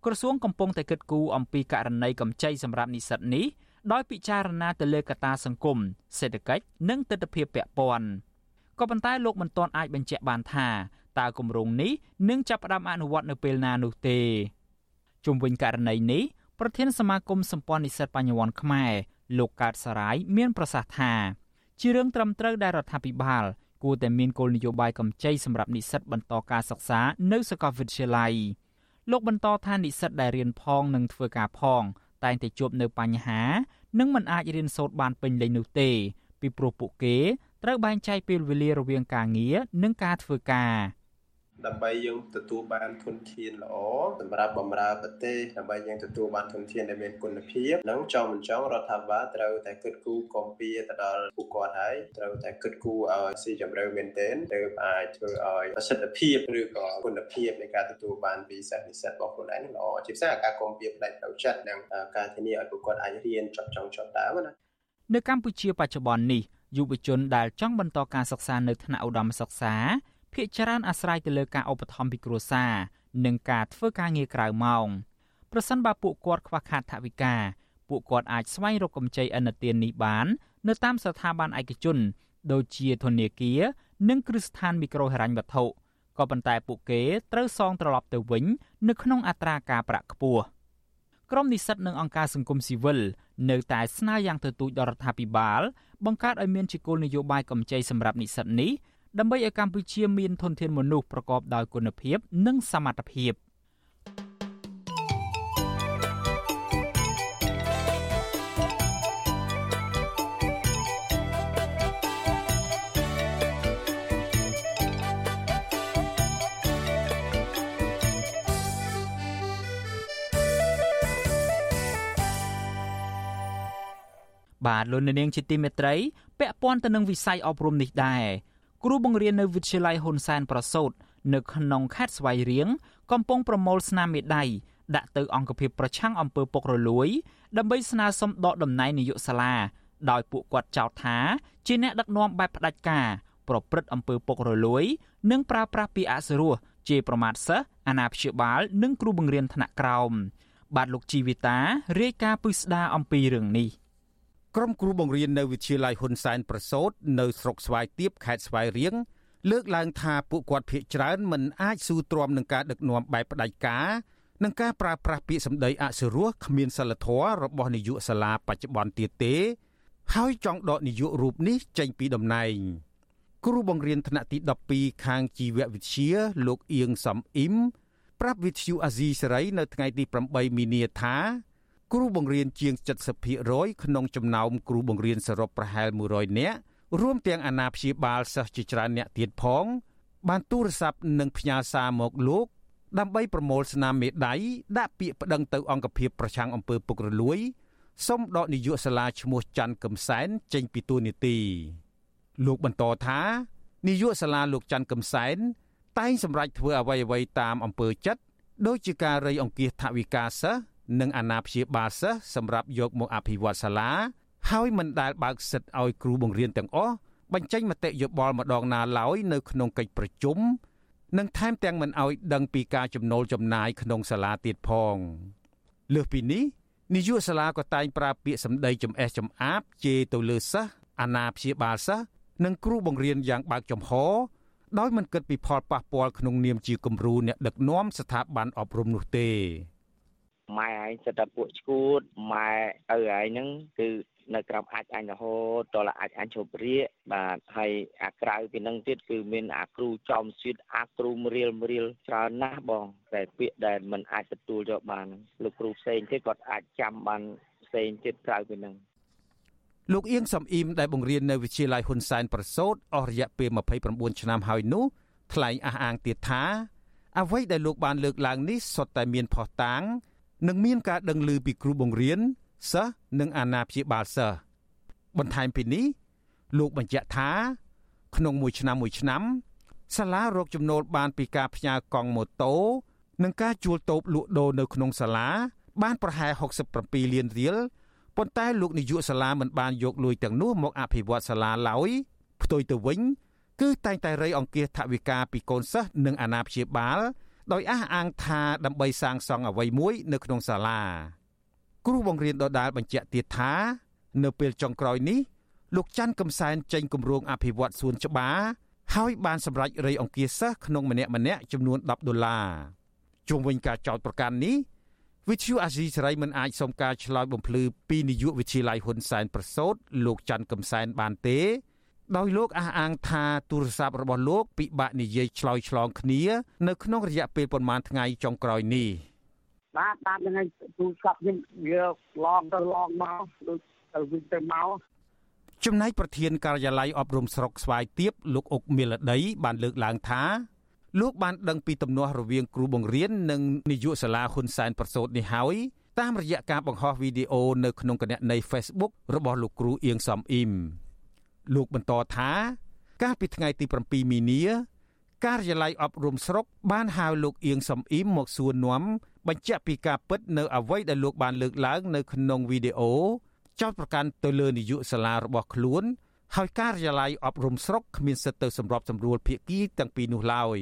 ក្រសួងកំពុងតែគិតគូរអំពីករណីកម្ចីសម្រាប់និស្សិតនេះដោយពិចារណាទៅលើកត្តាសង្គមសេដ្ឋកិច្ចនិងទស្សនវិជ្ជាពាក់ព័ន្ធក៏ប៉ុន្តែលោកមិនទាន់អាចបញ្ជាក់បានថាតើគម្រោងនេះនឹងចាប់ផ្ដើមអនុវត្តនៅពេលណានោះទេជុំវិញករណីនេះប្រធានសមាគមសម្ព័ន្ធនិស្សិតបញ្ញវន្តខ្មែរលោកកើតសរាយមានប្រសាសន៍ថា ជារឿងត្រឹមត្រូវដែលរដ្ឋាភិបាលគួរតែមានគោលនយោបាយកម្ចីសម្រាប់និស្សិតបន្តការសិក្សានៅសាកលវិទ្យាល័យលោកបន្តថានិស្សិតដែលរៀនផងនិងធ្វើការផង តែងតែជួបនៅបញ្ហានិងមិនអាចរៀនសូត្របានពេញលេញនោះទេ ពីព្រោះពួកគេត្រូវបែងចែកពេលវេលារវាងការងារនិងការធ្វើការ។ ដើម្បីយើងទទួលបានធនធានល្អសម្រាប់បម្រើប្រទេសដើម្បីយើងទទួលបានធនធានដែលមានគុណភាពនិងចង់មិនចង់រដ្ឋាភិបាលត្រូវតែគិតគូរគំពីទៅដល់ពួកគាត់ហើយត្រូវតែគិតគូរឲ្យស៊ីជម្រៅមែនទែនទើបអាចធ្វើឲ្យប្រសិទ្ធភាពឬក៏គុណភាពនៃការទទួលបានពីសិស្សនិស្សិតរបស់ខ្លួនឯងល្អជាពិសេសការគំពីផ្នែកផ្លូវចិត្តនិងការធានាឲ្យពួកគាត់អាចរៀនចប់ចង់ចប់ដើមណានៅកម្ពុជាបច្ចុប្បន្ននេះយុវជនដែលចង់បន្តការសិក្សានៅថ្នាក់ឧត្តមសិក្សា ភាគច្រើនអាស្រ័យទៅលើការឧបត្ថម្ភពីគ្រួសារនិងការធ្វើការងារក្រៅម៉ោងប្រសិនបើពួកគាត់ខ្វះខាតថវិកាពួកគាត់អាចស្វែងរកកម្ចីឥណទាននេះបាននៅតាមស្ថាប័នឯកជន ដូចជាធនាគារនិងគ្រឹះស្ថានមីក្រូហិរញ្ញវត្ថុក៏ប៉ុន្តែពួកគេត្រូវសងត្រឡប់ទៅវិញ នៅក្នុងអត្រាការប្រាក់ខ្ពស់ក្រមនិស្សិតនិងអង្គការសង្គមស៊ីវិលនៅតែស្នើយ៉ាងទទូចដល់រដ្ឋាភិបាលបង្កើតឲ្យមានជាគោលនយោបាយកម្ចីសម្រាប់និស្សិតនេះ ដើម្បីឲ្យកម្ពុជាមានធនធានមនុស្សប្រកបដោយគុណភាព និងសមត្ថភាពបាទលោកនាងជាទីមេត្រីពាក់ព័ន្ធទៅនឹងវិស័យអប់រំនេះដែរ គ្រូបង្រៀននៅវិទ្យាល័យហ៊ុនសែនប្រសូតនៅក្នុងខេត្តស្វាយរៀងកំពុងប្រមូលស្នាមមេដៃដាក់ទៅអង្គភាពប្រឆាំងអំពើពុករលួយ ដើម្បីស្នើសុំដកតំណែងនាយកសាលាដោយពួកគាត់ចោទថាជាអ្នកដឹកនាំបែបផ្ដាច់ការប្រព្រឹត្តអំពើពុករលួយ និងប្រើប្រាស់ពាក្យអសុរោះជេរប្រមាថសិស្សអាណាព្យាបាល និងគ្រូបង្រៀនថ្នាក់ក្រោមបាទលោកជីវិតារាយការណ៍ពឹស្ដារអំពីរឿងនេះ។ ក្រុមគ្រូបង្រៀននៅវិទ្យាល័យហ៊ុនសែនប្រសូតនៅស្រុកស្វាយទៀបខេត្តស្វាយរៀងលើកឡើងថាពួកគាត់ភ័យច្រើនមិនអាចស៊ូទ្រាំនឹងការដឹកនាំបែបផ្ដាច់ការនិងការប្រើប្រាស់ពាក្យសម្ដីអសុរោះគ្មានសិលធម៌របស់នាយកសាលាបច្ចុប្បន្នទៀតទេ ហើយចង់ដកនាយករូបនេះចេញពីតំណែងគ្រូបង្រៀនថ្នាក់ទី12ខាងជីវវិទ្យាលោកអៀងសំអ៊ីមប្រាប់វិទ្យុអាស៊ីសេរីនៅថ្ងៃទី8មីនាថា គ្រូបង្រៀនជាង70%ក្នុងចំណោមគ្រូបង្រៀនសរុបប្រហែល100នាក់រួមទាំងអាណាព្យាបាលសិស្សជាច្រើនអ្នកទៀតផង បានទូរស័ព្ទនិងផ្ញើសារមកលោកដើម្បីប្រមូលស្នាមមេដៃដាក់ពាក្យប្តឹងទៅអង្គភាពប្រឆាំងអំពើពុករលួយសូមដកនាយកសាលាឈ្មោះច័ន្ទកឹមសែនចេញពីតួនាទី លោកបន្តថានាយកសាលាលោកច័ន្ទកឹមសែនតែងសម្រេចធ្វើអ្វីៗតាមអំពើចិត្តដូចជាការរៃអង្គាសថវិកាសិស្ស និងអាណាព្យាបាលសិស្សសម្រាប់យកមកអភិវឌ្ឍសាលា ហើយមិនដែលបើកសិទ្ធឲ្យគ្រូបង្រៀនទាំងអស់បញ្ចេញមតិយោបល់ម្ដងណាឡើយនៅក្នុងកិច្ចប្រជុំនិងថែមទាំងមិនឲ្យដឹងពីការចំណូលចំណាយក្នុងសាលាទៀតផងលើសពីនេះនាយកសាលាក៏តែងប្រើពាក្យសម្ដីចំអេះចំអាបជេរទៅលើសិស្សអាណាព្យាបាលសិស្សនិងគ្រូបង្រៀនយ៉ាងបើកចំហដោយមិនគិតពីផលប៉ះពាល់ក្នុងនាមជាគំរូអ្នកដឹកនាំស្ថាប័នអប់រំនោះទេ ម៉ែឯងសិតតែពួកឈួតម៉ែឪឯងហ្នឹងគឺនៅក្រោមអាចអញរហូតដល់អាចអញជប់រៀកបាទហើយអាក្រៅពីនឹងទៀតគឺមានអាគ្រូចំសៀតអាគ្រូមរៀលមរៀលច្រើនណាស់បងតែពាក្យដែលมันអាចទទួលយកបានលោកគ្រូផ្សេងទៀតគាត់អាចចាំបានផ្សេងទៀតក្រៅពីនឹងលោកអៀងសំអ៊ីមដែលបង្រៀននៅវិទ្យាល័យហ៊ុនសែនប្រសូតអស់រយៈពេល29ឆ្នាំហើយនោះថ្លែងអះអាងទៀតថាអ្វីដែលលោកបានលើកឡើងនេះសុទ្ធតែមានផុសតាង និងមានការដឹងឮពីគ្រូបង្រៀនសិស្សនិងអាណាព្យាបាលសិស្សបន្ថែមពីនេះលោកបញ្ជាក់ថា ក្នុងមួយឆ្នាំមួយឆ្នាំសាលារកចំណូលបានពីការផ្ញើកង់ម៉ូតូនិងការជួលតូបលក់ដូរនៅក្នុងសាលា បានប្រហែល67លានរៀលប៉ុន្តែលោកនាយកសាលាមិនបានយកលុយទាំងនោះមកអភិវឌ្ឍសាលាឡើយផ្ទុយទៅវិញ គឺតែងតែរៃអង្គាសថវិកាពីកូនសិស្សនិងអាណាព្យាបាល ដោយអះអាងថាដើម្បីសាងសង់អ្វីមួយនៅក្នុងសាលាគ្រូបង្រៀនដដាលបញ្ជាក់ទៀតថា នៅពេលចុងក្រោយនេះលោកច័ន្ទកំសែនចេញគម្រោងអភិវឌ្ឍសួនច្បារហើយបានសម្រេចរៃអង្គាសសិស្សក្នុងម្នាក់ម្នាក់ចំនួន10ដុល្លារជុំវិញការចោទប្រកាន់នេះវិទ្យុអាស៊ីសេរីមិនអាចសុំការឆ្លើយបំភ្លឺពីនាយកវិទ្យាល័យហ៊ុនសែនប្រសូតលោកច័ន្ទកំសែនបានទេ ដោយលោកអះអាងថាទូរស័ព្ទរបស់លោកពិបាកនិយាយឆ្លើយឆ្លងគ្នានៅក្នុងរយៈពេលប្រមាណថ្ងៃចុងក្រោយនេះបាទតាមហ្នឹងទូរស័ព្ទខ្ញុំវាឡងទៅឡងមកដូចទៅវិញទៅមកចំណែកប្រធានការិយាល័យអប់រំស្រុកស្វាយទៀបលោកអុកមីលដី បានលើកឡើងថាលោកបានដឹងពីទំនាស់រវាងគ្រូបង្រៀននិងនាយកសាលាហ៊ុនសែនប្រសូតនេះហើយតាមរយៈការបង្ហោះវីដេអូនៅក្នុងគណនី Facebook របស់លោកគ្រូអៀងសំអ៊ីម លោកបន្តថាកាលពីថ្ងៃទី7មីនាការិយាល័យអប់រំស្រុកបានហៅលោកអៀងសំអ៊ីមមកសួរនាំបញ្ជាក់ពីការពិតនៅអ្វីដែលលោកបានលើកឡើងនៅក្នុងវីដេអូចោទប្រកាន់ទៅលើនាយកសាលារបស់ខ្លួនហើយការិយាល័យអប់រំស្រុកគ្មានសិទ្ធិទៅសម្របសម្រួលភាគីទាំងពីរនោះឡើយ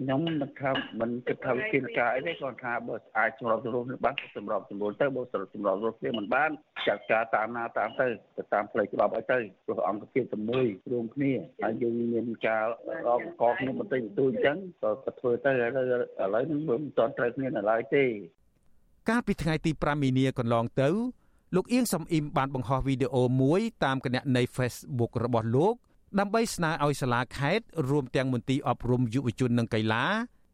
ខ្ញុំមិនថាមិនគិតថាវិធានការអីទេគាត់ថាបើអាចសម្របសម្រួលបានសម្របសម្រួលទៅបើសម្របសម្រួលគ្នាមិនបានចាត់ការតាមណាតាមទៅទៅតាមផ្លូវច្បាប់ឲ្យទៅព្រោះអង្គភាពតែមួយរួមគ្នាហើយយើងមានការរកកគ្នាបន្តិចបន្តួចអញ្ចឹងក៏ធ្វើទៅឥឡូវឥឡូវនេះមិនទាន់ត្រូវគ្នានៅឡើយទេកាលពីថ្ងៃទី5មីនាកន្លងទៅលោកអៀងសំអ៊ីមបានបង្ហោះវីដេអូមួយតាមគណនី Facebook របស់លោក ដើម្បីស្នើឲ្យសាលាខេត្តរួមទាំងមន្ទីរអប់រំយុវជននិងកីឡា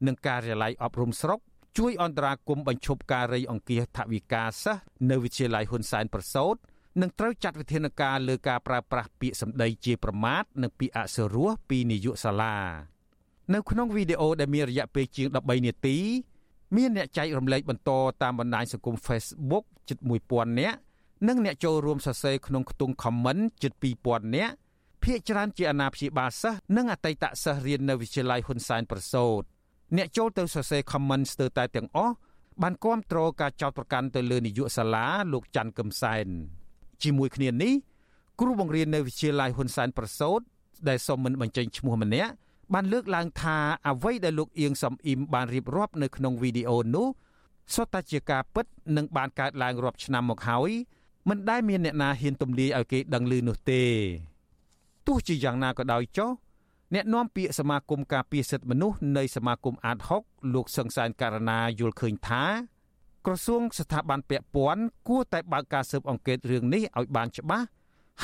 និងការិយាល័យអប់រំស្រុកជួយអន្តរាគមន៍បញ្ឈប់ការរៃអង្គាសថវិកាសិស្សនៅវិទ្យាល័យហ៊ុនសែនប្រសូតនិងត្រូវចាត់វិធានការលើការប្រើប្រាស់ពាក្យសម្ដីជាប្រមាថនិងពាក្យអសុរោះពីនាយកសាលានៅក្នុងវីដេអូដែលមានរយៈពេលជាង13នាទីមានអ្នកចែករំលែកបន្តតាមបណ្ដាញសង្គម Facebook ជិត1000នាក់និងអ្នកចូលរួមសរសេរក្នុងខ្ទង់ comment ជិត2000នាក់ ភាគច្រើនជាអាណាព្យាបាលសិស្សនិងអតីតសិស្សរៀននៅវិទ្យាល័យហ៊ុនសែនប្រសូតអ្នកចូលទៅសរសេរ comment ស្ទើរតែទាំងអស់បានគាំទ្រការចោទប្រកាន់ទៅលើនាយកសាលាលោកច័ន្ទកឹមសែនជាមួយគ្នានេះគ្រូបង្រៀននៅវិទ្យាល័យហ៊ុនសែនប្រសូតដែលសូមមិនបញ្ចេញឈ្មោះម្នាក់បានលើកឡើងថាអ្វីដែលលោកអៀងសំអ៊ីមបានរៀបរាប់នៅក្នុងវីដេអូនោះសុទ្ធតែជាការពិតនិងបានកើតឡើងរាប់ឆ្នាំមកហើយមិនដែលមានអ្នកណាហ៊ានទម្លាយឲ្យគេដឹងឮនោះទេ ទោះជាយ៉ាងណាក៏ដោយចុះអ្នកនាំពាក្យសមាគមការពារសិទ្ធិមនុស្សនៃសមាគមអាត6លោកសង្សានករណាយល់ឃើញថាក្រសួងស្ថាប័នពាក់ព័ន្ធគួរតែបើកការស៊ើបអង្កេតរឿងនេះឲ្យបានច្បាស់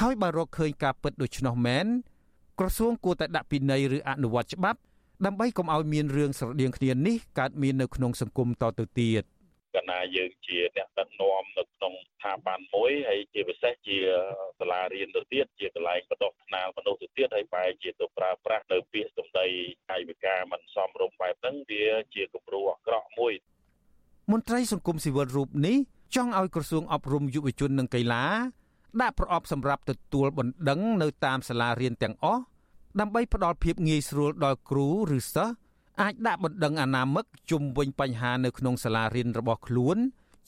ហើយបើរកឃើញការពិតដូច្នោះមែនក្រសួងគួរតែដាក់ពិន័យឬអនុវត្តច្បាប់ដើម្បីកុំឲ្យមានរឿងស្រដៀងគ្នានេះកើតមាននៅក្នុងសង្គមតទៅទៀត។ កណាយើងជាអ្នកដឹកនាំនៅក្នុងស្ថាប័នមួយហើយជាពិសេសជាសាលារៀនទៅទៀតជាកន្លែងបណ្ដុះស្នាលមនុស្សទៅទៀតហើយបែរជាទៅប្រើប្រាស់នៅពាក្យសម្ដីកាយវិការមិនសមរម្យបែបហ្នឹងវាជាគំរូអាក្រក់មួយមន្ត្រីសង្គមស៊ីវិលរូបនេះចង់ឲ្យក្រសួងអប់រំយុវជននិងកីឡាដាក់ប្រអប់សម្រាប់ទទួលបណ្ដឹងនៅតាមសាលារៀនទាំងអស់ដើម្បីផ្ដល់ភាពងាយស្រួលដល់គ្រូឬសិស្ស អាចដាក់បណ្ដឹងអនាមិកជុំវិញបញ្ហានៅក្នុងសាលារៀនរបស់ខ្លួន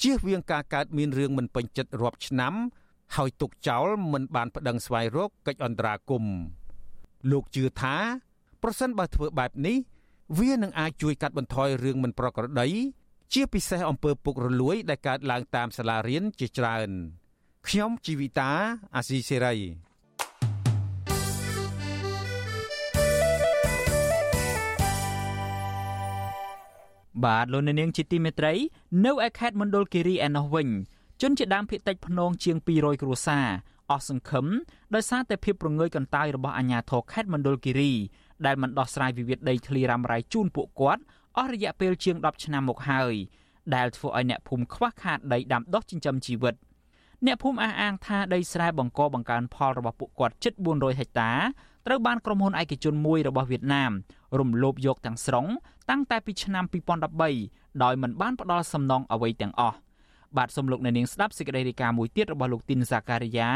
ជៀសវាងការកើតមានរឿងមិនពេញចិត្តរាប់ឆ្នាំហើយទុកចោលមិនបានប្តឹងស្វែងរកកិច្ចអន្តរាគមន៍លោកជឿថាប្រសិនបើធ្វើបែបនេះ វានឹងអាចជួយកាត់បន្ថយរឿងមិនប្រក្រតីជាពិសេសអំពើពុករលួយ ដែលកើតឡើងតាមសាលារៀនជាច្រើនខ្ញុំជីវិតាអាស៊ីសេរី បាទលោកនាងជាទីមេត្រី នៅឯខេត្តមណ្ឌលគិរីឯណោះវិញជនជាដើមភៀតតិចភ្នងជាង200គ្រួសារអស់សង្ឃឹមដោយសារតែភាពប្រងើយកន្តើយរបស់អាជ្ញាធរខេត្តមណ្ឌលគិរីដែលមិនដោះស្រាយវិវាទដីធ្លីរ៉ាំរ៉ៃជូនពួកគាត់អស់រយៈពេលជាង10ឆ្នាំមកហើយដែលធ្វើឲ្យអ្នកភូមិខ្វះខាតដីដាំដុះចិញ្ចឹមជីវិតអ្នកភូមិអះអាងថាដីស្រែបង្កបង្កើនផលរបស់ពួកគាត់ជិត400ហិកតា ត្រូវបានក្រុមហ៊ុនឯកជនមួយរបស់វៀតណាមរំលោភយកទាំងស្រុងតាំងតែពីឆ្នាំ2013ដោយមិនបានផ្ដល់សំណងអ្វីទាំងអស់បាទសូមលោកអ្នកនាងស្ដាប់សេចក្តីរាយការណ៍មួយទៀតរបស់លោកទីនសាការីយ៉ា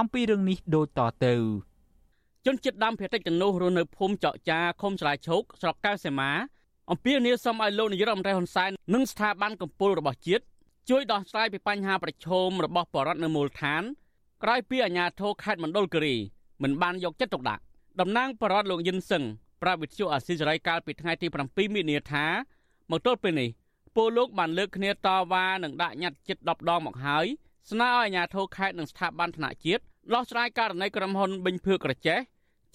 អំពីរឿងនេះដូចតទៅជនជាតិដើមភាគតិចទាំងនោះរស់នៅភូមិចောက်ចាឃុំឆ្លាយឈោកស្រុកកៅសេមាអំពីនីសុំឲ្យលោកនាយរដ្ឋមន្ត្រីហ៊ុនសែននិងស្ថាប័នកម្ពុជារបស់ជាតិជួយដោះស្រាយពីបញ្ហាប្រឈមរបស់បរដ្ឋនៅមូលដ្ឋានក្រោយពីអាជ្ញាធរខេត្តមណ្ឌលគិរីមិនបានយកចិត្តទុកដាក់ តំណាងបរដ្ឋលោកយិនសឹងប្រាប់វិទ្យុអាស៊ីសេរីកាលពីថ្ងៃទី7មីនាថាមកទល់ពេលនេះពលលោកបានលើកគ្នាតវ៉ានិងដាក់ញត្តិជិត10ដងមកហើយស្នើឲ្យអាជ្ញាធរខេត្តនិងស្ថាប័នថ្នាក់ជាតិដោះស្រាយករណីក្រុមហ៊ុនបិញភឿក្រចេះ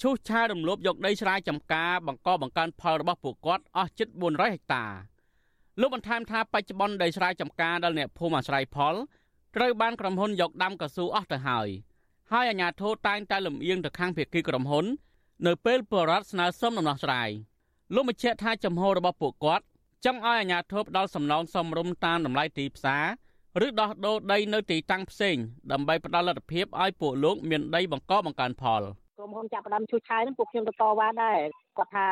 ឈូសឆាយរំលោភយកដីស្រែចម្ការបង្កបង្កើនផលរបស់ពួកគាត់អស់ជិត400ហិកតាលោកបន្ថែមថាបច្ចុប្បន្នដីស្រែចម្ការដែលអ្នកភូមិអាស្រ័យផលត្រូវបានក្រុមហ៊ុនយកដាំកស៊ូអស់ទៅហើយ ហើយអាជ្ញាធរតែងតែលំអៀងទៅខាងភាគីក្រុមហ៊ុន នៅពេលបរដ្ឋស្នើសុំដំណោះស្រាយលោកបញ្ជាក់ថាចំហរបស់ពួកគាត់ចង់ឲ្យអាជ្ញាធរផ្ដល់សំណងសមរម្យតាមតម្លៃទីផ្សារឬដោះដូរដីនៅទីតាំងផ្សេងដើម្បីផ្ដល់លទ្ធភាពឲ្យពួកលោកមានដីបង្កបង្កើនផលក្រុមហ៊ុនចាប់ផ្ដើមឈូសឆាយហ្នឹងពួកខ្ញុំទៅតវ៉ាដែរ គាត់ថា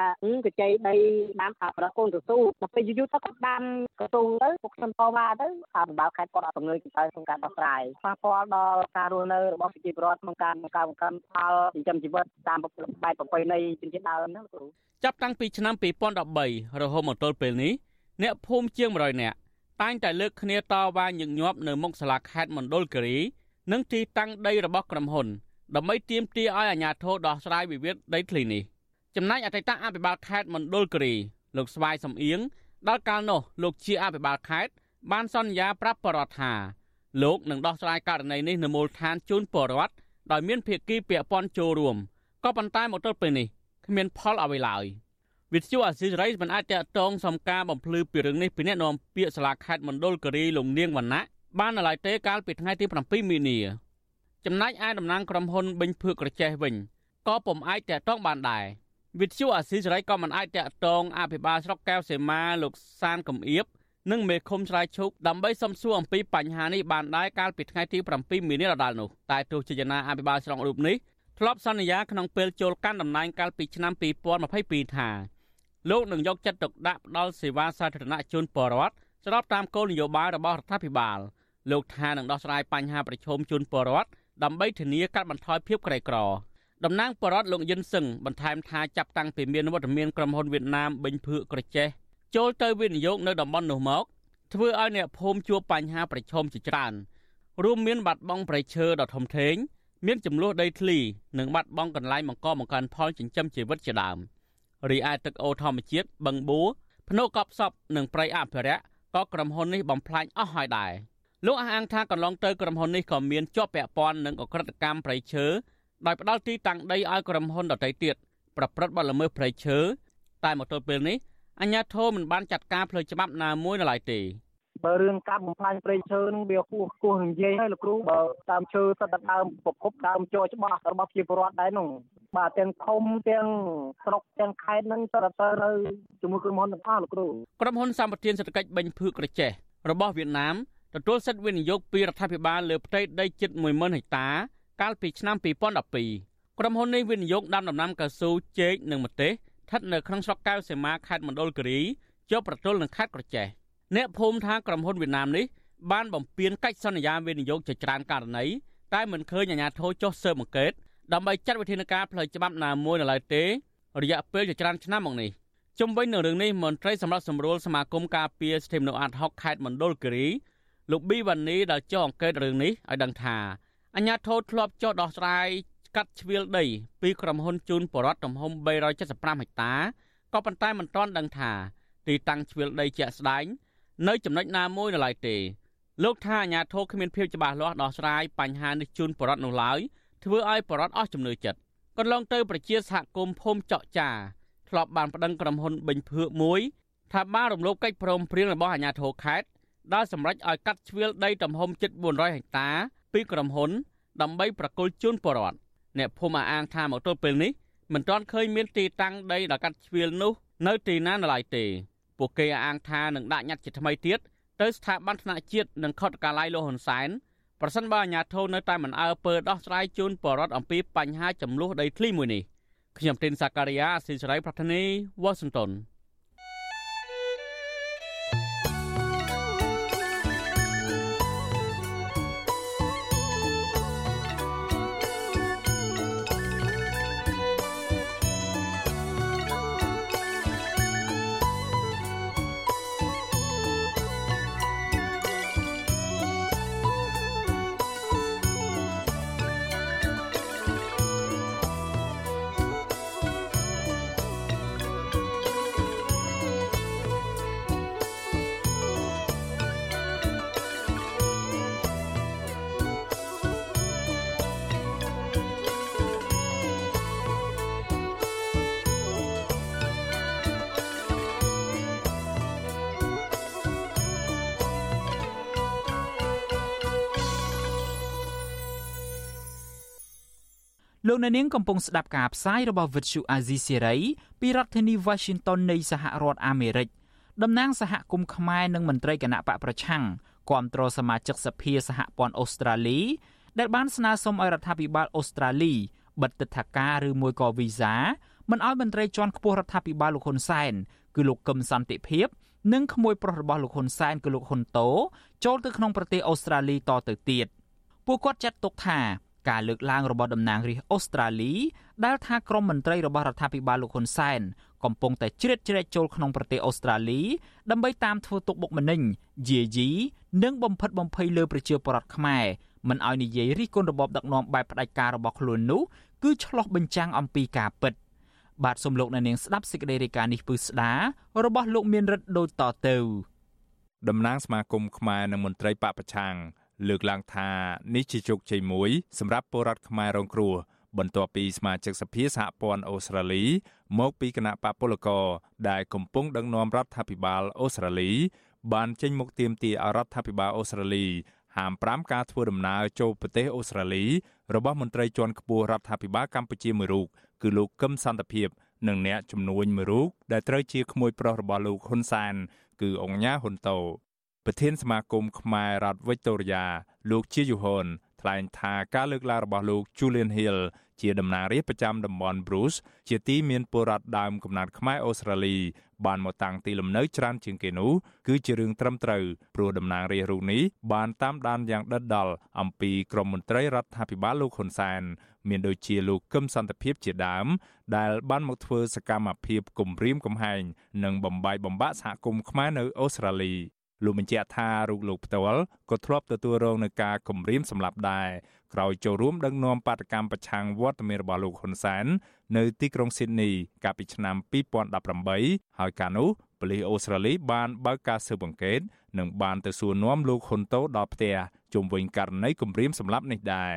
កញ្ចៃដីដាំថាប្រកូនកស៊ូដល់ពេលយូរទៅគាត់ដាំកស៊ូទៅពួកខ្ញុំតវ៉ាទៅថាបណ្ដាខេត្តគាត់អត់ទំនើយទៅក្នុងការដោះស្រាយប៉ះពាល់ដល់ការរស់នៅរបស់ប្រជាពលរដ្ឋក្នុងការបង្កើនបង្កើនផលចិញ្ចឹមជីវិតតាមបែបប្រពៃណីជំនឿដើមហ្នឹងគ្រូចាប់តាំងពីឆ្នាំ2013រហូតមកទល់ពេលនេះអ្នកភូមិជាង100នាក់តែងតែលើកគ្នាតវ៉ាញឹកញាប់នៅមុខសាលាខេត្តមណ្ឌលគិរីនិងទីតាំងដីរបស់ក្រុមហ៊ុនដើម្បីទាមទារឲ្យអាជ្ញាធរដោះស្រាយវិវាទដីធ្លីនេះ ចំណែកអតីតអភិបាលខេត្តមណ្ឌលគិរីលោកស្វាយសំអៀងដល់កាលនោះលោកជាអភិបាលខេត្តបានសន្យាប្រាប់បរដ្ឋថាលោកនឹងដោះស្រាយករណីនេះនៅមូលដ្ឋានជូនបរដ្ឋដោយមានភាគីពាក់ព័ន្ធចូលរួមក៏ប៉ុន្តែមកទល់ពេលនេះគ្មានផលអ្វីឡើយវិទ្យុអាស៊ីសេរីមិនអាចតតងសំការបំភ្លឺពីរឿងនេះពីអ្នកនាំពាក្យសាលាខេត្តមណ្ឌលគិរីលោកនាងវណ្ណៈបាននៅឡើយទេកាលពីថ្ងៃទី7មីនាចំណែកឯតំណាងក្រុមហ៊ុនបិញភឿកក្រចេះវិញក៏ពុំអាចតតងបានដែរ វិទ្យុអាស៊ីសេរីក៏មិនអាចតតងអភិបាលស្រុកកែវសីមាលោកសានកំអៀបនិងមេឃុំឆ្លើយឈូកដើម្បីសំសួរអំពីបញ្ហានេះបានដែរកាលពីថ្ងៃទី7មីនាដដែលនោះតែទោះជាយ៉ាងណាអភិបាលស្រុករូបនេះធ្លាប់សន្យាក្នុងពេលចូលកាន់តំណែងកាលពីឆ្នាំ2022ថាលោកនឹងយកចិត្តទុកដាក់ផ្ដល់សេវាសាធារណៈជូនពលរដ្ឋស្របតាមគោលនយោបាយរបស់រដ្ឋាភិបាលលោកថានឹងដោះស្រាយបញ្ហាប្រឈមជូនពលរដ្ឋដើម្បីធានាកាត់បន្ថយភាពក្រីក្រ តំណាងបរដ្ឋលោកយិនសឹងបន្ថែមថាចាប់តាំងពីមានវត្តមានក្រុមហ៊ុនវៀតណាមបិញភឿក្រចេះចូលទៅវិនិយោគនៅតំបន់នោះមកធ្វើឲ្យអ្នកភូមិជួបបញ្ហាប្រឈមជាច្រើនរួមមានបាត់បង់ប្រៃឈើដ៏ធំធេងមានចំនួនដីធ្លីនិងបាត់បង់កន្លែងបង្កបង្កើនផលចិញ្ចឹមជីវិតជាដើមរីឯទឹកអូរធម្មជាតិបឹងបួភ្នៅកប់សពនិងប្រៃអភិរក្សក៏ក្រុមហ៊ុននេះបំផ្លាញអស់ហើយដែរលោកអះអាងថាកន្លងទៅក្រុមហ៊ុននេះក៏មានជាប់ពាក់ព័ន្ធនឹងអក្រិតកម្មប្រៃឈើ ដោយផ្ដាល់ទីតាំងដីឲ្យក្រុមហ៊ុនដទៃទៀតប្រព្រឹត្តបទល្មើសព្រៃឈើតែមកទល់ពេលនេះអាជ្ញាធរមិនបានចាត់ការផ្លូវច្បាប់ណាមួយនៅឡើយទេបើរឿងកាប់បំផ្លាញព្រៃឈើនឹងវាគោះគោះនិយាយហើយលោកគ្រូបើដើមឈើសិតតែដើមប្រភពដើមជ័រច្បាស់របស់ប្រជាពលរដ្ឋដែរនោះបាទទាំងឃុំទាំងស្រុកទាំងខេត្តនឹងសិតតែនៅជាមួយក្រុមហ៊ុនទាំងអស់លោកគ្រូក្រុមហ៊ុនសម្បត្តិសេដ្ឋកិច្ចបេញភឿក្រចេះរបស់វៀតណាមទទួលសិទ្ធិវិនិយោគពីរដ្ឋាភិបាលលើផ្ទៃដីជិត10000ហិកតា កាលពីឆ្នាំ2012ក្រុមហ៊ុននេះវិនិយោគដាំដំណាំកៅស៊ូចេកនិងម្ទេសស្ថិតនៅក្នុងស្រុកកៅសីមាខេត្តមណ្ឌលគិរីជាប់ប្រទល់នឹងខេត្តក្រចេះអ្នកភូមិថាក្រុមហ៊ុនវៀតណាមនេះបានបំពេញកិច្ចសន្យាវិនិយោគជាច្រើនករណីតែមិនឃើញអាជ្ញាធរចុះស៊ើបអង្កេតដើម្បីចាត់វិធានការផ្លូវច្បាប់ណាមួយនៅឡើយទេរយៈពេលជាច្រើនឆ្នាំមកនេះជុំវិញនឹងរឿងនេះមន្ត្រីសម្រាប់សម្រួលសមាគមការពារសិទ្ធិមនុស្សអាត់ហុកខេត្តមណ្ឌលគិរីលោកប៊ីវ៉ានីដែលចុះអង្កេតរឿងនេះឲ្យដឹងថា អញ្ញាធិធ្លាប់ចុះដោះស្រាយកាត់ជ្រៀលដី ពីក្រុមហ៊ុនជូនបរដ្ឋទំហំ375ហិកតាក៏ប៉ុន្តែមិនទាន់ដឹងថាទីតាំងជ្រៀលដីជាក់ស្ដែងនៅចំណុចណាមួយនៅឡើយទេលោកថាអាញាធរគ្មានភាពច្បាស់លាស់ដោះស្រាយបញ្ហានេះជូនបរដ្ឋនោះឡើយធ្វើឲ្យបរដ្ឋអស់ជំនឿចិត្តកន្លងទៅប្រជាសហគមន៍ភូមិចော့ចាធ្លាប់បានប្តឹងក្រុមហ៊ុនបិញភឿកមួយថាបានរំលោភកិច្ចព្រមព្រៀងរបស់អាជ្ញាធរខេត្តដែលសម្រេចឲ្យកាត់ជ្រៀលដីទំហំជិត400ហិកតា ពីក្រុមហ៊ុន ដើម្បីប្រគល់ជូនពលរដ្ឋអ្នកភូមិអាងថាមកទល់ពេលនេះមិនទាន់ឃើញមានទីតាំងដីដែលកាត់ជ្រៀលនោះនៅទីណានៅឡើយទេពួកគេអាងថានឹងដាក់ញត្តិជាថ្មីទៀតទៅស្ថាប័នថ្នាក់ជាតិនិងខុទ្ទកាល័យលោកហ៊ុនសែនប្រសិនបើអាជ្ញាធរនៅតែមិនអើពើដោះស្រាយជូនពលរដ្ឋអំពីបញ្ហាចំនួនដីធ្លីមួយនេះខ្ញុំទីនសាការីយ៉ាអស៊ីសេរីប្រធានីវ៉ាស៊ីនតោន លោកអ្នកនាងកំពុងស្ដាប់ការផ្សាយរបស់ Vuthu Azizi Serai ពីរដ្ឋធានី Washington នៃសហរដ្ឋអាមេរិកតំណាងសហគមន៍ខ្មែរនិងមន្ត្រីគណៈបកប្រឆាំងគាំទ្រសមាជិកសភាសហព័ន្ធអូស្ត្រាលី ដែលបានស្នើសុំឲ្យរដ្ឋាភិបាលអូស្ត្រាលីបិទទិដ្ឋាការឬមួយក៏វីសាមិនឲ្យមន្ត្រីជាន់ខ្ពស់រដ្ឋាភិបាលលោកហ៊ុនសែនគឺលោកកឹមសន្តិភាពនិងក្មួយប្រុសរបស់លោកហ៊ុនសែនគឺលោកហ៊ុនតូចូលទៅក្នុងប្រទេសអូស្ត្រាលីតទៅទៀតពួកគាត់ចាត់ទុកថា ការលើកឡើងរបស់តំណាងរាស្ត្រអូស្ត្រាលីដែលថាក្រុមមន្ត្រីរបស់រដ្ឋាភិបាលលោកហ៊ុនសែនកំពុងតែជ្រៀតជ្រែកចូលក្នុងប្រទេសអូស្ត្រាលីដើម្បីតាមធ្វើទុកបុកម្នេញយាយីនិងបំផិតបំភ័យលើប្រជាពលរដ្ឋខ្មែរមិនឲ្យនិយាយរិះគន់របបដឹកនាំបែបផ្ដាច់ការរបស់ខ្លួននោះគឺឆ្លោះបញ្ចាំងអំពីការពិតបាទសូមលោកអ្នកនាងស្ដាប់សេចក្តីរាយការណ៍នេះពឺស្ដារបស់លោកមានរិទ្ធដូចតទៅតំណាងសមាគមខ្មែរនិងមន្ត្រីបពប្រឆាំង លើកឡើងថានេះជាជោគជ័យមួយសម្រាប់ពលរដ្ឋខ្មែររងគ្រោះបន្ទាប់ពីសមាជិកសភាសហព័ន្ធអូស្ត្រាលី មកពីគណៈបកពលករដែលកំពុងដឹកនាំរដ្ឋាភិបាលអូស្ត្រាលី បានចេញមុខទាមទារឲ្យរដ្ឋាភិបាលអូស្ត្រាលីហាម5ការធ្វើដំណើរចូលប្រទេសអូស្ត្រាលី របស់មន្ត្រីជាន់ខ្ពស់រដ្ឋាភិបាលកម្ពុជាមួយរូបគឺលោកកឹមសន្តិភាពនិងអ្នកជំនួញមួយរូបដែលត្រូវជាក្មួយប្រុសរបស់លោកហ៊ុនសាន គឺអង្គញាហ៊ុនតូ ប្រធានសមាគមខ្មែររដ្ឋវិចតូរីយ៉ាលោកជាយូហុនថ្លែងថាការលើកឡើងរបស់លោក Julian Hill ជាតំណាងរាស្ត្រប្រចាំតំបន់ Bruce ជាទីមានពលរដ្ឋដើមកំណើតខ្មែរអូស្ត្រាលីបានមកតាំងទីលំនៅច្រើនជាងគេនោះគឺជារឿងត្រឹមត្រូវព្រោះតំណាងរាស្ត្ររូបនេះបានតាមដានយ៉ាងដិតដល់អំពីក្រមមន្ត្រីរដ្ឋាភិបាលលោកហ៊ុនសែនមានដូចជាលោកកឹមសន្តិភាពជាដើម ដែលបានមកធ្វើសកម្មភាពគំរាមកំហែងនិងបំបាយបំបាក់សហគមន៍ខ្មែរនៅអូស្ត្រាលី លោកបញ្ជាក់ថារូបលោកផ្ទាល់ក៏ធ្លាប់ទទួលរងនឹងការគំរាមសម្លាប់ដែរក្រោយចូលរួមដឹកនាំបាតកម្មប្រឆាំងវត្តមានរបស់លោកហ៊ុនសែននៅទីក្រុងស៊ីដនីកាលពីឆ្នាំ2018ហើយកាលនោះប៉ូលីសអូស្ត្រាលីបានបើកការស៊ើបអង្កេតនិងបានទៅសួរនាំលោកហ៊ុនតូដល់ផ្ទះជុំវិញករណីគំរាមសម្លាប់នេះដែរ